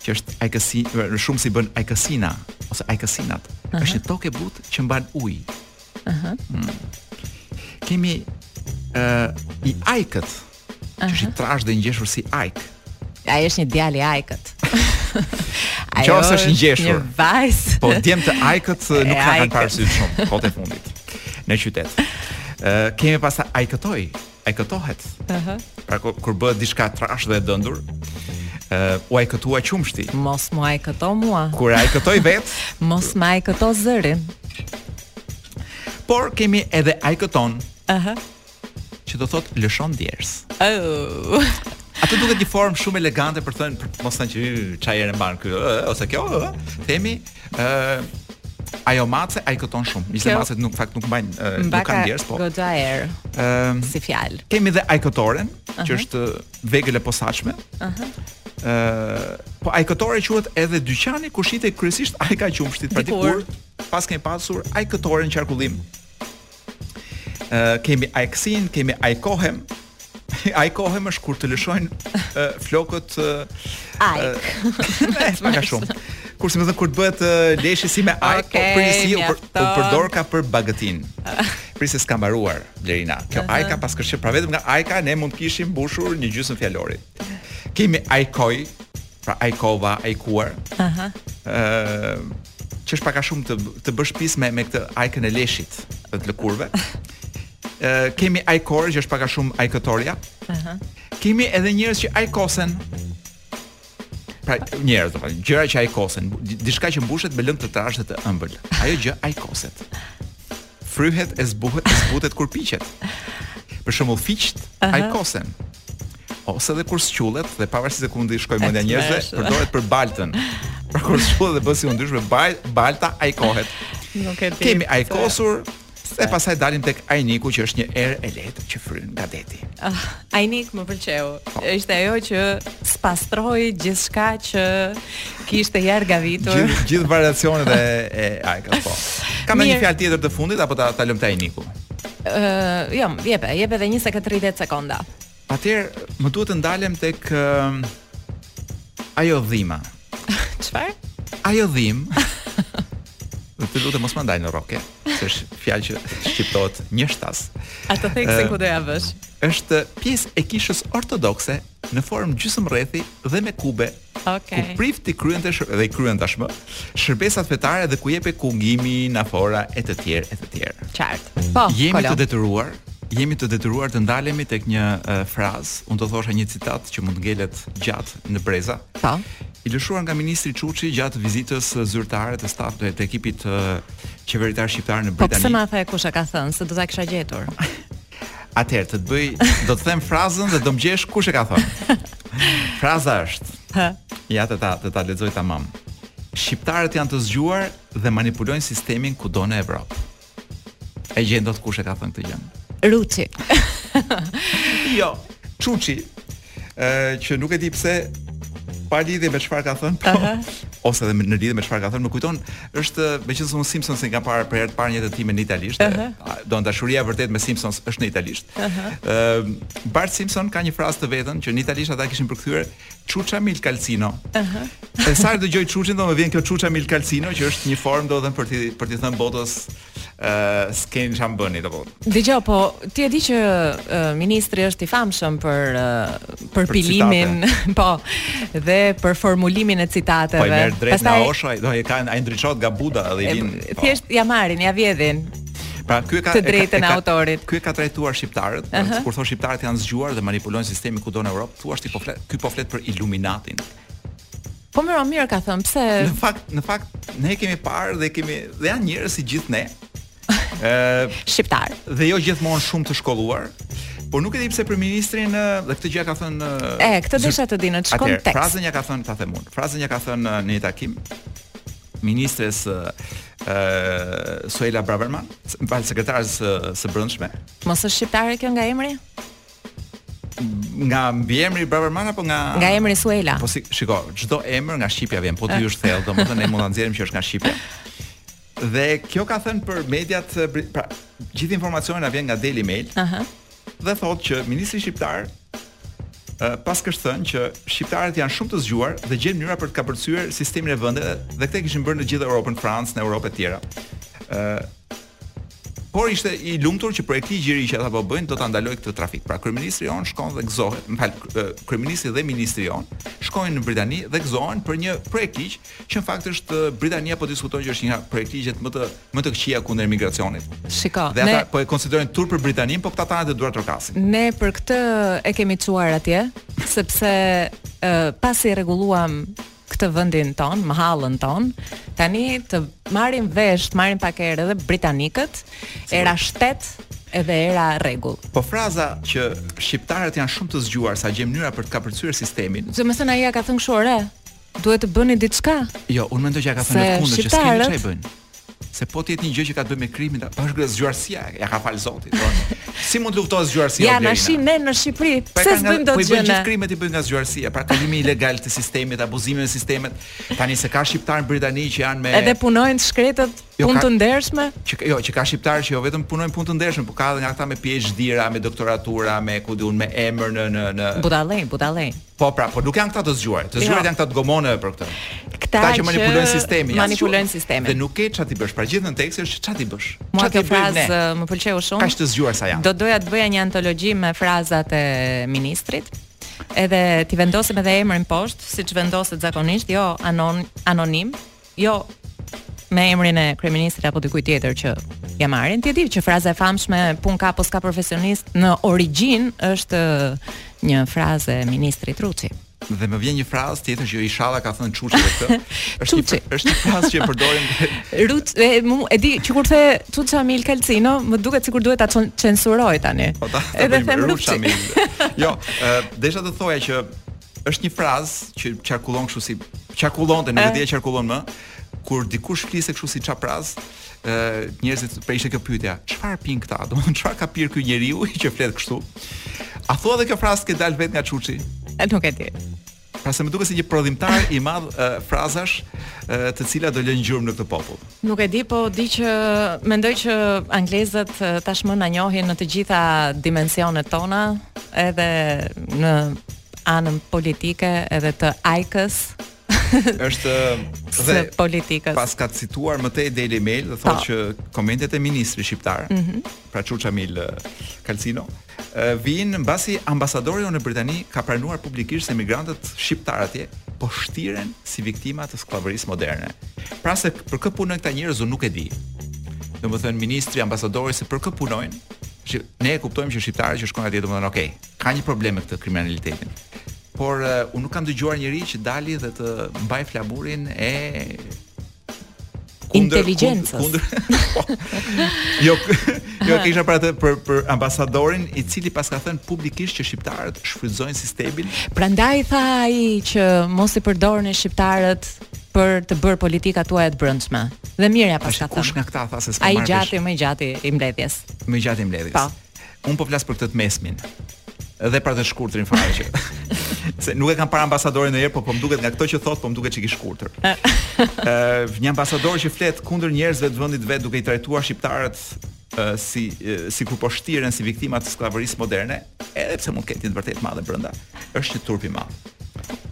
Që është ajkësi, shumësi bën ajkësina ose ajkësinat. Uh -huh. Është një tokë e butë që mban ujë. Aha. Uh mm. -huh. Kemi ë uh, i ajkët. Ëh. Uh -huh. Që është i trashë dhe i ngjeshur si ajkë. Ai është një djalë i ajkët. Ajo është, është e ngjeshur. Një vajzë. Po djem të ajkët nuk na kanë parë sytë shumë kohët e fundit në qytet. Ëh, uh, kemi pastaj ajkëtoj. Ajkëtohet. Ëh. Pra kur, kur bëhet diçka e trashë dhe e dëndur, ë uh, u ajkëtua qumështi. Mos më ajkëto mua. Kur ajkëtoj vetë, mos më ajkëto zërin. Por kemi edhe ajkëton. Ëh. Uh -huh. Që do thotë lëshon djersë. Oh. Ajo duket një formë shumë elegante për të thënë për të mos thënë që çfarë erë mban ky ose kjo, themi ë ajo mace ajkëton shumë. Ishte mace në fakt nuk mbajnë nuk kanë djers, po. Goxha erë. Ëm si fjalë. Kemi dhe ajkëtoren, që është vegël e posaçme. Ëh. Ë po ajkëtore quhet edhe dyqani ku shitej kryesisht ajka e qumshtit pra dikur pas kemi pasur ajkëtoren në qarkullim Ë kemi ajkësin, kemi ajkohem. Ajkohem është kur të lëshojnë uh, flokët uh, ajkë. Uh, pak a shumë. Si me thënë kur të bëhet uh, leshi si me ajkë, okay, po përgjithësi u, për, u përdorka për bagëtinë. Prit se s'ka mbaruar Lerina. Kjo uh -huh. Ajka paskërsh pra vetëm nga ajka ne mund të kishim mbushur një gjysmë fjalori. Kemi ajkoj, pra ajkova, ajkuar. Aha. Ëh, që është pak a shumë të të bësh pis me me këtë ajkën e leshit dhe të lëkurëve. Ëh, kemi ajkor që është pak a shumë ajkëtorja. Aha. Kemi edhe njerëz që ajkosen. Pra njerëz, do të thonë, gjëra që ajkosen, di- diçka që mbushet me lëng të trashë dhe të ëmbël. Ajo gjë ajkoset. Fryhet e zbuhet e zbutet kur piqet. Për shembull fiqt uh -huh. ajkosen. Ose edhe kur squllet dhe pavarësisht se ku mund t'i shkojë mendja njerëzve, përdoret për baltën. Pra kur squllet dhe bëhet si ndryshme bal, balta ajkohet. Nuk e di. Kemi ajkosur, E pastaj dalim tek ajniku që është një erë e lehtë që fryn nga deti. Ah. Ajnik më pëlqeu. Ishte ajo që spastroi gjithçka që kishte jargavitur. gjithë, gjithë variacionet e e Ajka po. Kam një fjalë tjetër të fundit apo ta ta lëmë te ajniku? Ë, uh, jo, jepe, jepe dhe 20 30 sekonda. Atëherë më duhet të ndalem tek uh, ajodhima. Çfarë? Ajodhimë. Dhe të lutem mos ma ndaj në rrokje, se është fjalë që shqiptohet njështas. Atë theksin ku do ja vësh? Është pjesë e kishës ortodokse në formë gjysmë rrethi dhe me kube. Okay. Ku prifti kryen shërbe, dhe i kryen tashmë shërbesat fetare dhe ku jepet kungimi, nafora e të tjerë e të tjerë. Qartë. Po, jemi kolo. të detyruar jemi të detyruar të ndalemi tek një uh, frazë, unë do thosha një citat që mund të ngelet gjatë në breza. Po. I lëshuar nga ministri Çuçi gjatë vizitës zyrtare të stafit të ekipit qeveritar shqiptar në Britani. Po pse ma the kush e ka thënë se do ta kisha gjetur. Atëherë të të bëj, do të them frazën dhe do më gjesh kush e ka thënë. Fraza është. Hë. Ja të ta të ta lexoj tamam. Shqiptarët janë të zgjuar dhe manipulojnë sistemin kudo në Evropë. E gjen dot kush e ka thënë këtë gjë. Ruçi. jo, Çuçi. Ë që nuk e di pse pa lidhje me çfarë ka thënë, po. Uh -huh. Ose edhe në lidhje me çfarë ka thënë, më kujton, është meqenëse unë Simpsons i kam parë për herë të parë në jetën time në italisht. Uh -huh. Domethënë dashuria e vërtetë me Simpson është në italisht. Ë uh -huh. uh, Bart Simpson ka një frazë të vetën që në italisht ata kishin përkthyer Ciucciami il calzino. Ëh. Dhe sa e dëgjoj Çuçin, më vjen kjo Ciucciami il calzino që është një formë domethënë për t'i për t'i thënë botës ë skenë çam bëni do po. Dëgjoj, po ti e di që uh, ministri është i famshëm për uh, për, përpilimin, po, dhe për formulimin e citateve. Po i merr drejt Pastaj, nga Osho, domethënë ai ndriçohet nga Buda dhe i vin. Po. Thjesht ja marrin, ja vjedhin. Pra ky ka të drejtën e autorit. Ky ka trajtuar shqiptarët, uh -huh. kur thonë shqiptarët janë të zgjuar dhe manipulojnë sistemin kudo në Evropë. Thua ti po flet, ky po flet për Illuminatin. Po më mirë ka thënë, pse? Në fakt, në fakt ne e kemi parë dhe kemi dhe janë njerëz si gjithë ne. Ë shqiptar. Dhe jo gjithmonë shumë të shkolluar. Por nuk e di pse për ministrin dhe këtë gjë ka thënë E, këtë desha të di në ç'kontekst. Atë frazën ja ka thënë ta them unë. Frazën ja ka thënë në një takim ministres ë uh, Suela Braverman, pra sekretares së së brendshme. Mos është shqiptare kjo nga emri? nga mbiemri Braverman apo nga nga emri Suela. Po si, shiko, çdo emër nga shqipja vjen, po t'i hysh thellë, domethënë ne mund ta nxjerrim që është nga shqipja. Dhe kjo ka thënë për mediat, pra, gjithë informacioni na vjen nga Daily Mail. Aha. Uh -huh. Dhe thotë që ministri shqiptar paskësh thënë që shqiptarët janë shumë të zgjuar dhe gjejnë mënyra për të kapërcyer sistemin e vendeve dhe këtë kishin bërë në gjithë Europën, Francë, në Europë e tjera. Por ishte i lumtur që projektligji që ata po bëjnë do ta ndalojë këtë trafik. Pra kryeministri jonë shkon dhe gëzohet, më fal, kryeministri dhe ministri jonë shkojnë në Britani dhe gëzohen për një projektligj që në fakt është Britania po diskuton që është nga projektligjet më të më të këqija kundër emigracionit. Shiko, dhe ata ne... po e konsiderojnë turp për Britaninë, po këta tanët duartrokasin. Ne për këtë e kemi çuar atje, sepse uh, pasi rregulluam këtë vendin tonë, mahallën tonë, tani të marrin vesh, të marrin pak erë edhe britanikët, era shtet edhe era rregull. Po fraza që shqiptarët janë shumë të zgjuar sa gjejnë mënyra për të kapërcyer sistemin. Domethënë ai ja ka thënë kështu, ore, duhet të bëni diçka. Jo, unë mendoj që ja ka thënë kundër që s'kemi çfarë bëjnë. se po të jetë një gjë që ka të bëjë me krimin, po është zgjuarsia, ja ka fal Zoti. Po. Si mund të luftohet zgjuarsia? Ja, na shi ne në Shqipëri. Pra Pse s'bëjmë dot gjë? Po i bëjnë gjithë krimet i bëjnë nga zgjuarsia, pra kalimi ilegal të sistemit, abuzimi në sistemet. Tani se ka shqiptarë në Britani që janë me Edhe punojnë të shkretët jo, punë të ndershme? Që jo, që ka shqiptarë që jo vetëm punojnë punë të ndershme, por ka edhe nga ata me PhD-ra, me doktoratura, me ku di unë me emër në në në Budallenj, budallenj. Po pra, po nuk janë këta të zgjuar. Të zgjuar jo. janë këta të gomoneve për këtë. Këta që manipulojnë sistemin, janë manipulojnë sistemin. Dhe nuk ke ç'a t'i bësh, pra gjithë në tekst është ç'a t'i bësh. Mua kjo frazë më pëlqeu shumë. Kaq të zgjuar sa janë. Do doja të bëja një antologji me frazat e ministrit. Edhe t'i vendosim edhe emrin poshtë, siç vendoset zakonisht, jo anon anonim. jo me emrin e kryeministrit apo dikujt tjetër që ia marrin. Ti e di që fraza e famshme punë ka apo s'ka profesionistë në origjinë është një frazë e ministrit Ruçi. Dhe më vjen një frazë tjetër që Ishalla ka thënë Çuçi për këtë. Është një, është një frazë që e përdorim. Ruç, e, mu, e di që kur the Çuçi Amilcalcino, më duket sikur duhet ta censuroj tani. Po ta, ta Edhe them Ruç. jo, desha të thoja që është një frazë që qarkullon kështu si qarkullonte në vetë qarkullon më kur dikush fliste kështu si çapraz ë njerëzit për ishte kjo pyetja çfarë pin këta do të thonë çfarë ka pirë ky njeriu që flet kështu a thua edhe kjo frazë që dal vet nga Çuçi e nuk e di pra se më duket se një prodhimtar i madh frazash të cilat do lënë gjurmë në këtë popull Nuk e di, po di që mendoj që anglezët tashmë na njohin në të gjitha dimensionet tona, edhe në anën politike edhe të ajkës. së politikës. Paska cituar më tej Daily Mail dhe thotë po. që komentet e ministrit shqiptar, mm -hmm. pra Çuçi Amilkalcino, vijnë mbasi ambasadori jonë në Britani ka pranuar publikisht se emigrantët shqiptarë atje po shtiren si viktima të skllavërisë moderne. Pra se për kë punojnë këta njerëz unë nuk e di. Domethënë ministri, ambasadori se për kë punojnë, që ne e kuptojmë që shqiptarët që shkojnë atje domethënë okay, ka një problem me këtë kriminalitetin. Por uh, unë nuk kam dëgjuar njeri që të dali dhe të mbajë flamurin e Inteligjencës. Kundër. jo, jo e kisha për atë për për ambasadorin i cili paska thënë publikisht që shqiptarët shfrytëzojnë sistemin. Prandaj tha ai që mos i përdorni shqiptarët për të bërë politikat tuaja të brendshme. Dhe mirë ia paska thënë. Kush nga këta tha se s'ka marrë. Ai i gjati më i gjati i mbledhjes. Më i gjati i mbledhjes. Po. Unë po flas për këtë të mesmin. Dhe për të shkurtrin fare që. Se nuk e kam parë ambasadorin ndonjëherë, po po më duket nga këto që thotë, po më duket çik i shkurtër. Ëh, një ambasador që flet kundër njerëzve të vendit të vet duke i trajtuar shqiptarët si sikur po shtiren si viktima të skllavërisë moderne, edhe pse mund të ketë një të vërtetë të madhe brenda, është një turp i madh.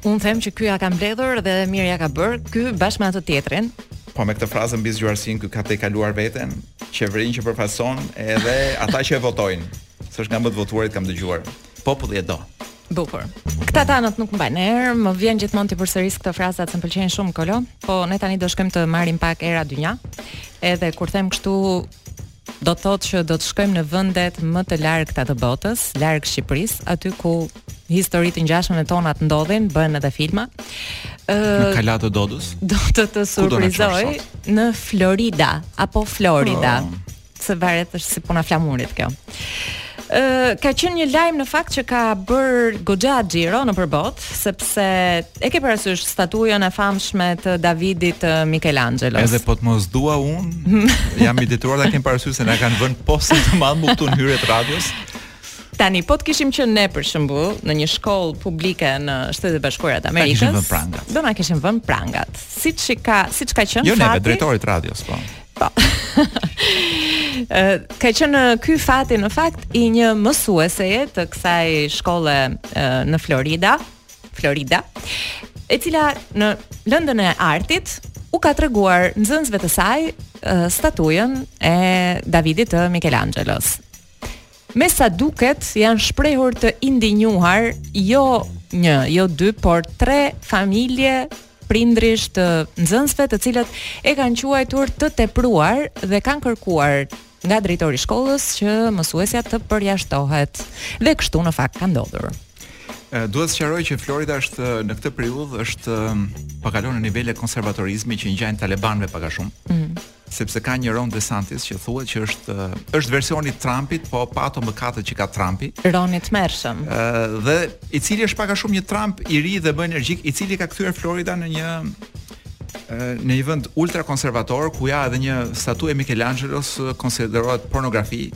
Unë them që ky ia ka mbledhur dhe mirë ia ka bërë, ky bashkë me atë tjetrin. Po me këtë frazën mbi zgjuarsinë ky ka tejkaluar veten, Qeverinë që përfaqëson edhe ata që e votojnë. Se është nga më të votuarit kam dëgjuar. Populli e do. Bukur. Këta tanët nuk mbajnë erë, më vjen gjithmonë t'i përsëris këto frazat se më pëlqejnë shumë kolo, po ne tani do shkojmë të marrim pak era dynja. Edhe kur them kështu do të thotë që do të shkojmë në vendet më të largëta të botës, larg Shqipërisë, aty ku histori të ngjashme me tonat ndodhin, bëhen edhe filma. Ë uh, në Kala të Dodës. Do të të surprizoj në Florida apo Florida. Oh. Se varet është si puna flamurit kjo. Ë uh, ka qenë një lajm në fakt që ka bër goxha xhiro në nëpër botë, sepse e ke parasysh statujën e famshme të Davidit të Michelangelo. Edhe po të mos dua un, jam i detyruar ta kem parasysh se na kanë vënë poster të madh këtu në hyrje të radios. Tani po të kishim qenë ne për shembull në një shkollë publike në Shtetet e Bashkuara të Amerikës. Do na kishin vënë prangat. Do na kishim vënë prangat. Siç ka, siç ka qenë jo, fati. Jo ne, drejtorit të radios, po. Po. ka qenë ky fati në fakt i një mësueseje të kësaj shkolle në Florida, Florida, e cila në lëndën e artit u ka treguar nxënësve të saj statujën e Davidit të Michelangelos. Me sa duket, janë shprehur të indinjuar jo një, jo dy, por tre familje prindrish të nxënësve, të cilët e kanë quajtur të tepruar dhe kanë kërkuar nga drejtori i shkollës që mësuesja të përjashtohet. Dhe kështu në fakt ka ndodhur. Duhet të sqaroj që Florida është në këtë periudhë është pakalon në nivele konservatorizmi që i ngjajnë talebanëve pak a shumë. Mm. sepse ka një Ron DeSantis që thuhet që është është versioni i Trumpit, po pa ato mëkatet që ka Trumpi. Ron i tmerrshëm. Ë dhe i cili është pak a shumë një Trump i ri dhe më energjik, i cili ka kthyer Florida në një në një vend ultra konservator ku ja edhe një statuë e Michelangelos konsiderohet pornografi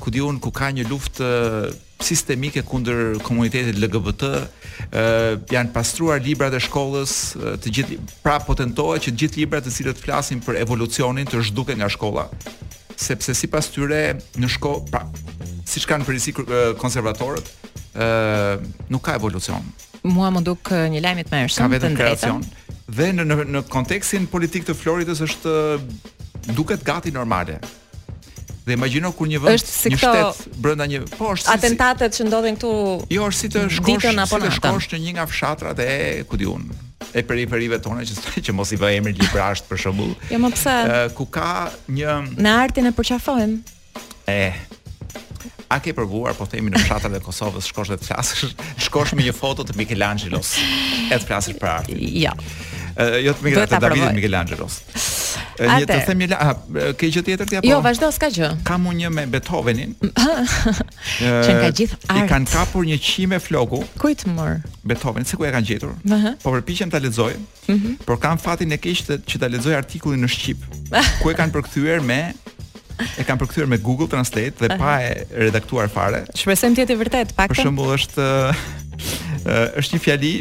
ku di un ku ka një luftë sistemike kundër komunitetit LGBT, ë janë pastruar librat e shkollës, të gjithë pra po tentohet që të gjithë librat të cilët flasin për evolucionin të zhduken nga shkolla. Sepse sipas tyre në shkollë, pra siç kanë në përgjithësi konservatorët, ë nuk ka evolucion. Mua më duk një lajm i tmerrshëm. Ka vetëm kreacion. Dhe në në në kontekstin politik të Floridës është duket gati normale. Dhe imagjino kur një vend, si një shtet brenda një, po është si atentatet që ndodhin këtu. Jo, është si të shkosh, si të shkosh në një nga fshatrat e ku di un, e periferive tona që që mos i vëmë emrin Librazhd për shembull. Jo më, pse? Ku ka një Ne artin e përqafojmë. E, A ke provuar po themi në fshatrat e Kosovës shkosh dhe të flasësh, shkosh me një foto të Michelangelos, e të flasësh për artin. Jo. Jo të Michelangelos, të Davidit Michelangelos. E një të them një la, ke gjë tjetër ti apo? Jo, vazhdo, s'ka gjë. Kam unë një me Beethovenin. Qenka gjithë art. I kanë kapur një qime floku. Kujt mor? Beethoven, se ku e kanë gjetur? Po përpiqem ta lexoj. Mhm. Por kam fatin e keq që ta lexoj artikullin në shqip. Ku e kanë përkthyer me e kanë përkthyer me Google Translate dhe pa e redaktuar fare. Shpresojmë të jetë vërtetë, të paktën. Për shembull është është një fjali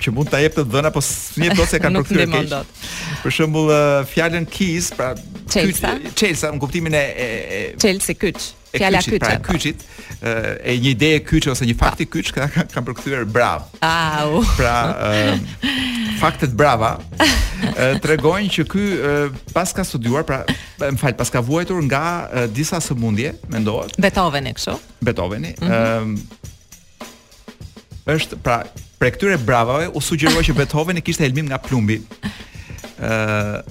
që mund ta jep të dhëna, po fëmijët do se kanë përkthyer keq. Për shembull, fjalën keys, pra çelësa, çelësa në kuptimin e çelësi kyç. Fjala kyç. Pra kyçit, e një ideje kyç ose një fakti kyç e kanë kanë përkthyer bravë. Au. Pra faktet brava tregojnë që ky paska studiuar, pra më fal, paska vuajtur nga disa sëmundje, mendohet. Beethoveni kështu? Beethoveni. Mhm. Është pra prej këtyre bravave u sugjerua që Beethoveni kishte helmim nga plumbi. Ëh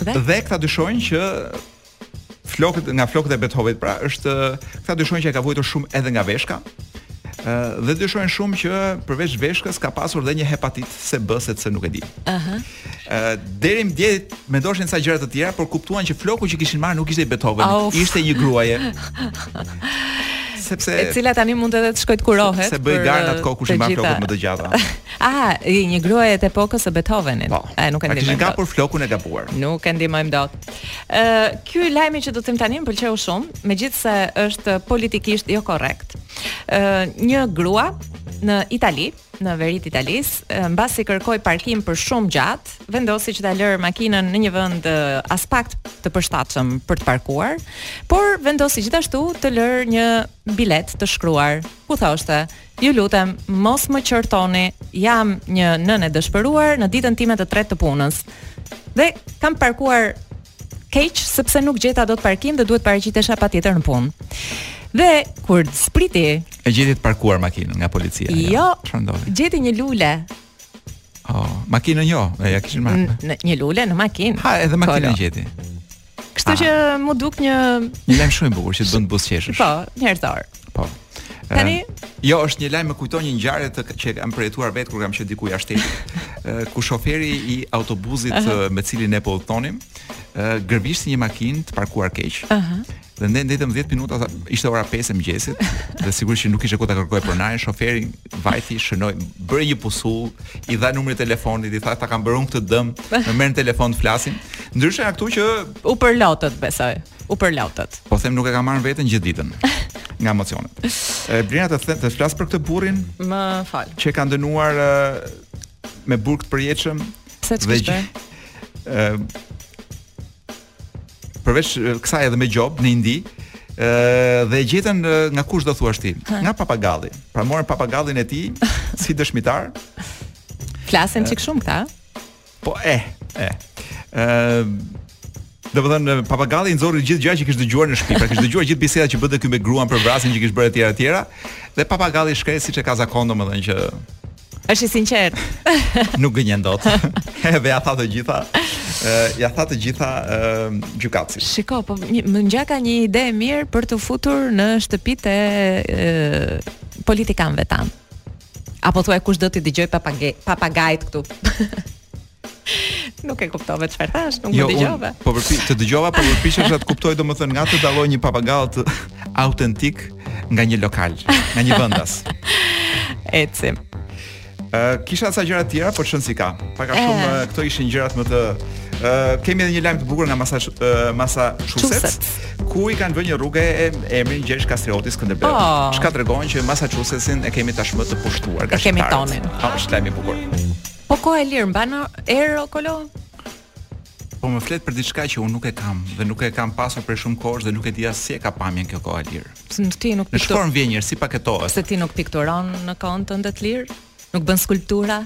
dhe? dhe këta dyshojnë që flokët nga flokët e Beethovenit pra është këta dyshojnë që ai ka vuajtur shumë edhe nga veshka. Ëh dhe dyshojnë shumë që përveç veshkës ka pasur edhe një hepatit se B se C nuk e di. Ëh. deri më dje mendoshin ca gjëra të tjera, por kuptuan që floku që kishin marrë nuk ishte i Beethovenit, ishte i një gruaje. sepse e cila tani mund edhe të shkojë të kurohet. Se bënin garë atë kohë kush i mban flokët më të gjata. Ah, i një gruaje të epokës së Beethovenit. Po, e nuk e ndihmoj. Ai ka kapur flokun e gabuar. Nuk e ndihmojmë dot. Ë, uh, ky lajmi që do të them tani më pëlqeu shumë, megjithse është politikisht jo korrekt. Ë, uh, një grua në Itali, në veri të Italisë, mbasi kërkoi parkim për shumë gjatë, vendosi që ta lërë makinën në një vend aspak të përshtatshëm për të parkuar, por vendosi gjithashtu të lërë një biletë të shkruar ku thoshte: "Ju lutem, mos më qortoni, jam një nënë e dëshpëruar në ditën time të tretë të punës." Dhe kam parkuar keq sepse nuk gjeta dot parkim dhe duhet të paraqitesha patjetër në punë. Dhe kur zbriti e gjeti të bllokuar makinën nga policia. Jo, jo gjeti një lule. Oh, makinën jo, ia kishin marrë. Në një lule në makinë. Ha, edhe makinën e gjeti. Kështu që m'u duk një një lajm shumë i bukur që të bën të buzëqeshësh. Po, njerëzor. Po. Tani Jo, është një lajm më kujton një ngjarje që kam përjetuar vetë kur kam qenë diku jashtë shtetit. ku shoferi i autobusit uh -huh. me cilin ne po udhëtonim, gërvishti një makinë të parkuar keq. Ëh. Uh -huh. Dhe ne ndejtëm 10 minuta, ishte ora 5 e mëngjesit, dhe sigurisht që nuk ishte ku ta kërkoje pronarin, shoferi vajti shënoi, bëri një pusullë, i dha numrin e telefonit, i tha ta kam bërë këtë dëm, më merr në telefon të flasim. Ndryshe nga këtu që u përlotët, besoj. u përlotët. Po them nuk e kam marrë veten gjithë ditën. nga emocionet. E Brina të thashë të flas për këtë burrin? Më fal. Që e kanë dënuar me burg të përjetshëm. Pse ç'është? Ë përveç kësaj edhe me gjobë në Indi, ë dhe e gjetën nga kush do thuash ti? Ha. Nga papagalli. Pra morën papagallin e tij si dëshmitar. Flasin çik shumë këta. Po e, e. Ë Domethënë papagalli nxori gjithë gjëra që kish dëgjuar në shtëpi, pra kish dëgjuar gjithë bisedat që bënte ky me gruan për vrasjen që kish bërë etj etj. Dhe papagalli i shkretë siç e ka zakon domethënë që Është i sinqertë. Nuk gënjejnë dot. Edhe ia tha të gjitha. Uh, ia tha të gjitha uh, gjykatësit. Shiko, po më ngjaka si një ide e mirë për t'u futur në shtëpitë e uh, politikanëve tanë. A po thuaj kush do t'i dëgjojë papage, papagajt këtu? nuk e kuptova çfarë thashë, nuk jo, e dëgjova. Po përpi, të dëgjova, po përpiqesha të kuptoj domethënë nga të dalloj një papagall autentik nga një lokal, nga një vendas. Ecim. Ë uh, kisha ca gjëra të tjera, por ç'rëndësi ka. Pak a shumë uh, këto ishin gjërat më të uh, kemi edhe një lajm të bukur nga masa uh, Massachusetts. Ku i kanë vënë një rruge emrin Gjergj Kastrioti Skënderbeu? Oh. Çka tregon që Massachusettsin e kemi tashmë të pushtuar nga shqiptarët. E kemi tonin. Po është lajm i bukur. Po kohë e lirë mban erë o Kolo? Po më flet për diçka që unë nuk e kam dhe nuk e kam pasur për shumë kohë dhe nuk e di as si e ka pamjen kjo kohë e lirë. Në ti nuk pikturon. Në ç'formë vjen njëherë si paketohet? Se ti nuk pikturon në kohën tënde të lirë? Nuk bën skulptura?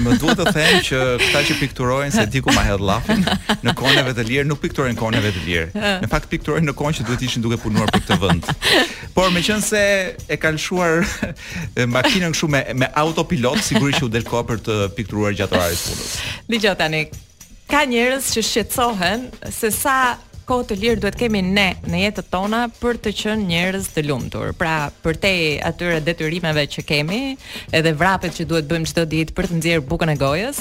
Më duhet të them që këta që pikturojnë se diku ma hedh llafin në kohën e vet të lirë, nuk pikturojnë kohën e vet të lirë. Në fakt pikturojnë në kohën që duhet të ishin duke punuar për këtë vend. Por meqenëse e kanë lëshuar makinën kështu me me autopilot, sigurisht që u del kohë për të pikturuar gjatë orarit të punës. Dëgjo tani, Ka njerëz që shqetësohen se sa kohë të lirë duhet të kemi ne në jetët tona për të qenë njerëz të lumtur. Pra, përtej atyre detyrimeve që kemi, edhe vrapet që duhet të bëjmë çdo ditë për të nxjerrë bukën e gojës,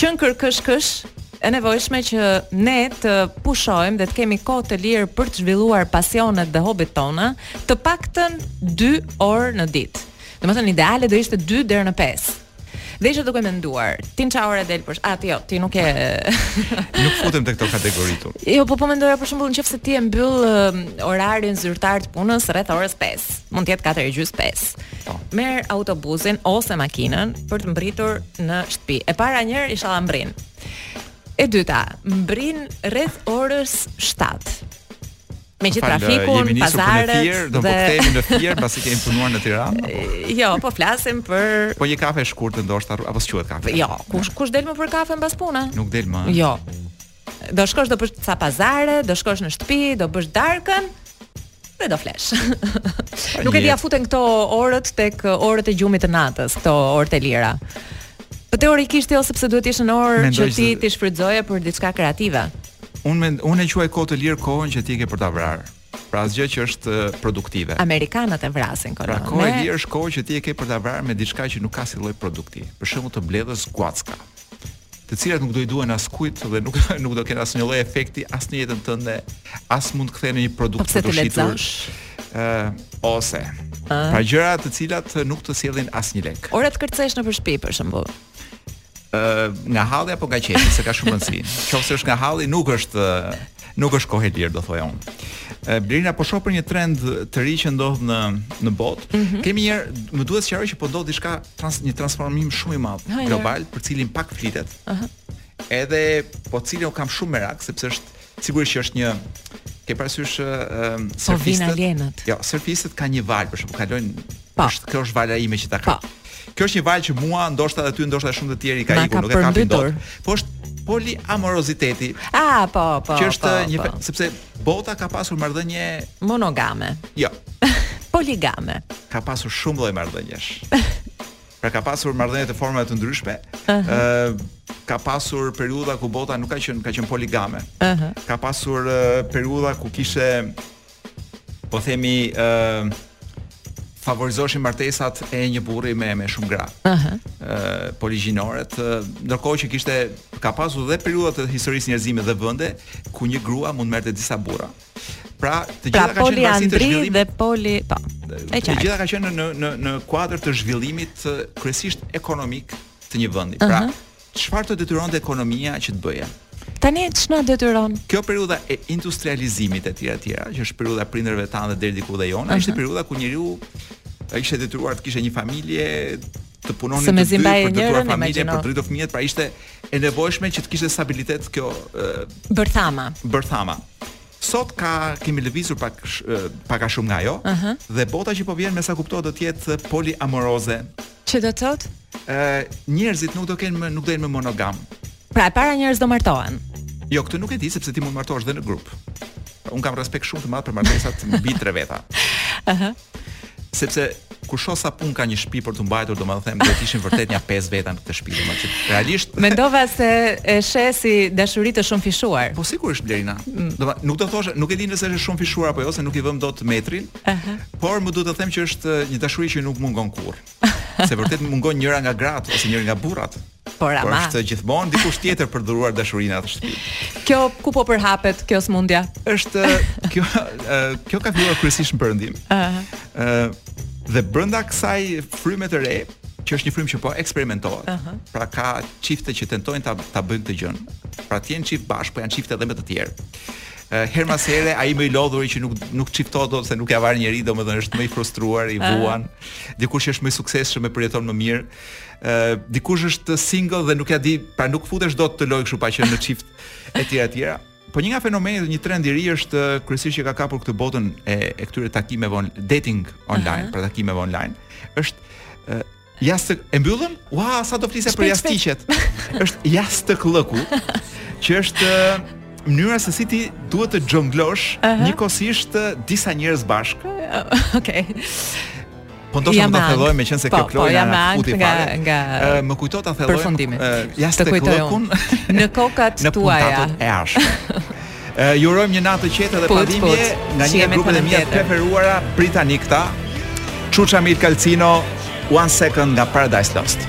qenkërkëshkësh e nevojshme që ne të pushojmë dhe të kemi kohë të lirë për të zhvilluar pasionet dhe hobet tona, të paktën 2 orë në ditë. Domethënë ideale do ishte 2 deri në 5 Dhe isha duke menduar, ti në ça ore del po ti jo, ti nuk e nuk futem te këto kategori këtu. Jo, po po mendoja për shembull në qoftë se ti e mbyll um, orarin zyrtar të punës rreth orës 5, mund të jetë 4:30 5. Po. Merr autobusin ose makinën për të mbërritur në shtëpi. E para një herë ishalla mbërrin. E dyta, mbërrin rreth orës 7. me gjithë trafikun, jemi nisur për në Fier, do të kthehemi në Fier pasi kemi punuar në Tiranë. Jo, po flasim për Po një kafe shkurt ndoshta apo s'quhet kafe. Jo, kush kush del më për kafe mbas pune? Nuk del më. Jo. Do shkosh do bësh ca pazare, do shkosh në shtëpi, do bësh darkën dhe do flesh. Nuk e di a futen këto orët tek orët e gjumit të natës, këto orët e lira. Po teorikisht jo sepse duhet të jesh në orë që ti t'i shfrytëzoje për diçka kreative. Unë me, unë e quaj kohë të lirë kohën që ti ke për ta vrarë. Pra asgjë që është produktive. Amerikanët e vrasin kohën. Pra kohë e lirë është kohë që ti e ke për ta vrarë me diçka që nuk ka asnjë lloj produkti. Për shembull të mbledhësh guaska të cilat nuk do i duhen askujt dhe nuk nuk do kenë asnjë lloj efekti as në jetën tënde, as mund të kthehen në një produkt të shitur. Ë ose pra gjëra të cilat nuk të sjellin asnjë lek. Ora të kërcesh nëpër shtëpi për shembull. nga halli apo nga qefi, se ka shumë rëndësi. Qoftë se është nga halli, nuk është nuk është kohë e lirë, do thoja unë. Blerina po shoh për një trend të ri që ndodh në në botë. Mm -hmm. Kemi një herë, më duhet të sqaroj që po ndodh diçka trans, një transformim shumë i madh global për cilin pak flitet. Ëh. Uh -huh. Edhe për cilin unë kam shumë merak sepse është Sigurisht që është një ke parasysh ë po surfistët. Jo, surfistët kanë një valë, për shembull, kalojnë po. është kjo është vala ime që ta ka. Po. Kjo është një valë që mua ndoshta edhe ty ndoshta shumë të tjerë i ka ikur, nuk e ka fituar. Po është poliamoroziteti. Ah, po, po. Që është po, një po. sepse bota ka pasur marrëdhënie monogame. Jo. Poligame. Ka pasur shumë lloj marrëdhëniesh. Pra ka pasur marrëdhënie të formave të ndryshme. Ëh uh -huh. ka pasur periudha ku bota nuk ka qenë ka qenë poligame. Ëh uh -huh. ka pasur uh, periudha ku kishte po themi ë uh, favorizoshin martesat e një burri me me shumë gra. Ëh. Uh -huh. uh, poligjinoret, uh, ndërkohë që kishte ka pasur dhe periudha të historisë së njerëzimit dhe vende ku një grua mund merrte disa burra. Pra, të pra, gjitha pra, kanë qenë varësi të zhvillimit. Dhe poli, po. E të gjitha kanë qenë në në në kuadër të zhvillimit kryesisht ekonomik të një vendi. Pra, uh -huh. çfarë të detyronte ekonomia që të bëje? Tani ç'na detyron? Kjo periudha e industrializimit e tjera tjera, që është periudha e prindërve tanë dhe deri diku dhe jona, uh -huh. ishte periudha ku njeriu ai ishte detyruar të kishte një familje të punonin të dy për të krijuar familje, për të rritur fëmijët, pra ishte e nevojshme që të kishte stabilitet kjo bërthama. Bërthama. Sot ka kemi lëvizur pak pak a shumë nga ajo uh -huh. dhe bota që po vjen me sa kuptoj do të jetë poliamoroze. Që do të thotë? Ë njerëzit nuk do kenë më nuk do jenë më monogam. Pra e para njerëz do martohen. Jo, këtë nuk e di sepse ti mund të martohesh edhe në grup. Unë kam respekt shumë të madh për martesat mbi tre veta. Aha. Sepse kur shoh sa pun ka një shtëpi për të mbajtur, domethënë do të ishin vërtet një pesë veta në këtë shtëpi, domethënë realisht. Mendova se e sheh si dashuri të shumëfishuar. Po sigurisht Blerina. Mm. Domethënë nuk do thosh, nuk e di nëse është shumëfishuar apo jo, se nuk i vëm dot metrin. Aha. Por më duhet të them që është një dashuri që nuk mungon kurrë. Se vërtet mungon njëra nga gratë ose njëri nga burrat. Por ama. Por është gjithmonë dikush tjetër për dhuruar dashurinë te ajo shtëpi. Kjo ku po përhapet kjo smundja? Është kjo kjo ka filluar kryesisht në perëndim. Ëh. Ëh dhe brenda kësaj fryme të re, që është një frymë që po eksperimentohet. Uh -huh. Pra ka çifte që tentojnë ta ta bëjnë këtë gjë. Pra të jenë çift bashkë, po janë çifte edhe me të tjerë. Eh, herë mas here ai më i lodhur që nuk nuk çiftohet dot se nuk ja var njeri domethënë është më i frustruar i vuan dikush që është më i suksesshëm e përjeton më mirë dikush është single dhe nuk ja di, pra nuk futesh dot te loja kështu pa qenë në çift etj etj. Po një nga fenomenet dhe një trend i ri është kryesisht që ka kapur këtë botën e, e këtyre takimeve on, dating online, uh -huh. pra takimeve online, është uh, ja ta mbyllim? Ua, sa do flisja për jastiqet. është jastëkllëku, që është uh, mënyra se si ti duhet të xhonglosh uh -huh. njëkohësisht disa njerëz bashkë. Okej. Okay. Po do të ta thelloj me qenë se kjo Kloj na futi fare. Nga, nga më kujto ta thelloj. Përfundimi. Ja të kujtoj. Në kokat tuaja. Në e arsh. Ju urojmë një natë të qetë dhe pa dhimbje nga një nga grupet e mia të preferuara britanike. Çuça Mil Calcino One Second nga Paradise Lost.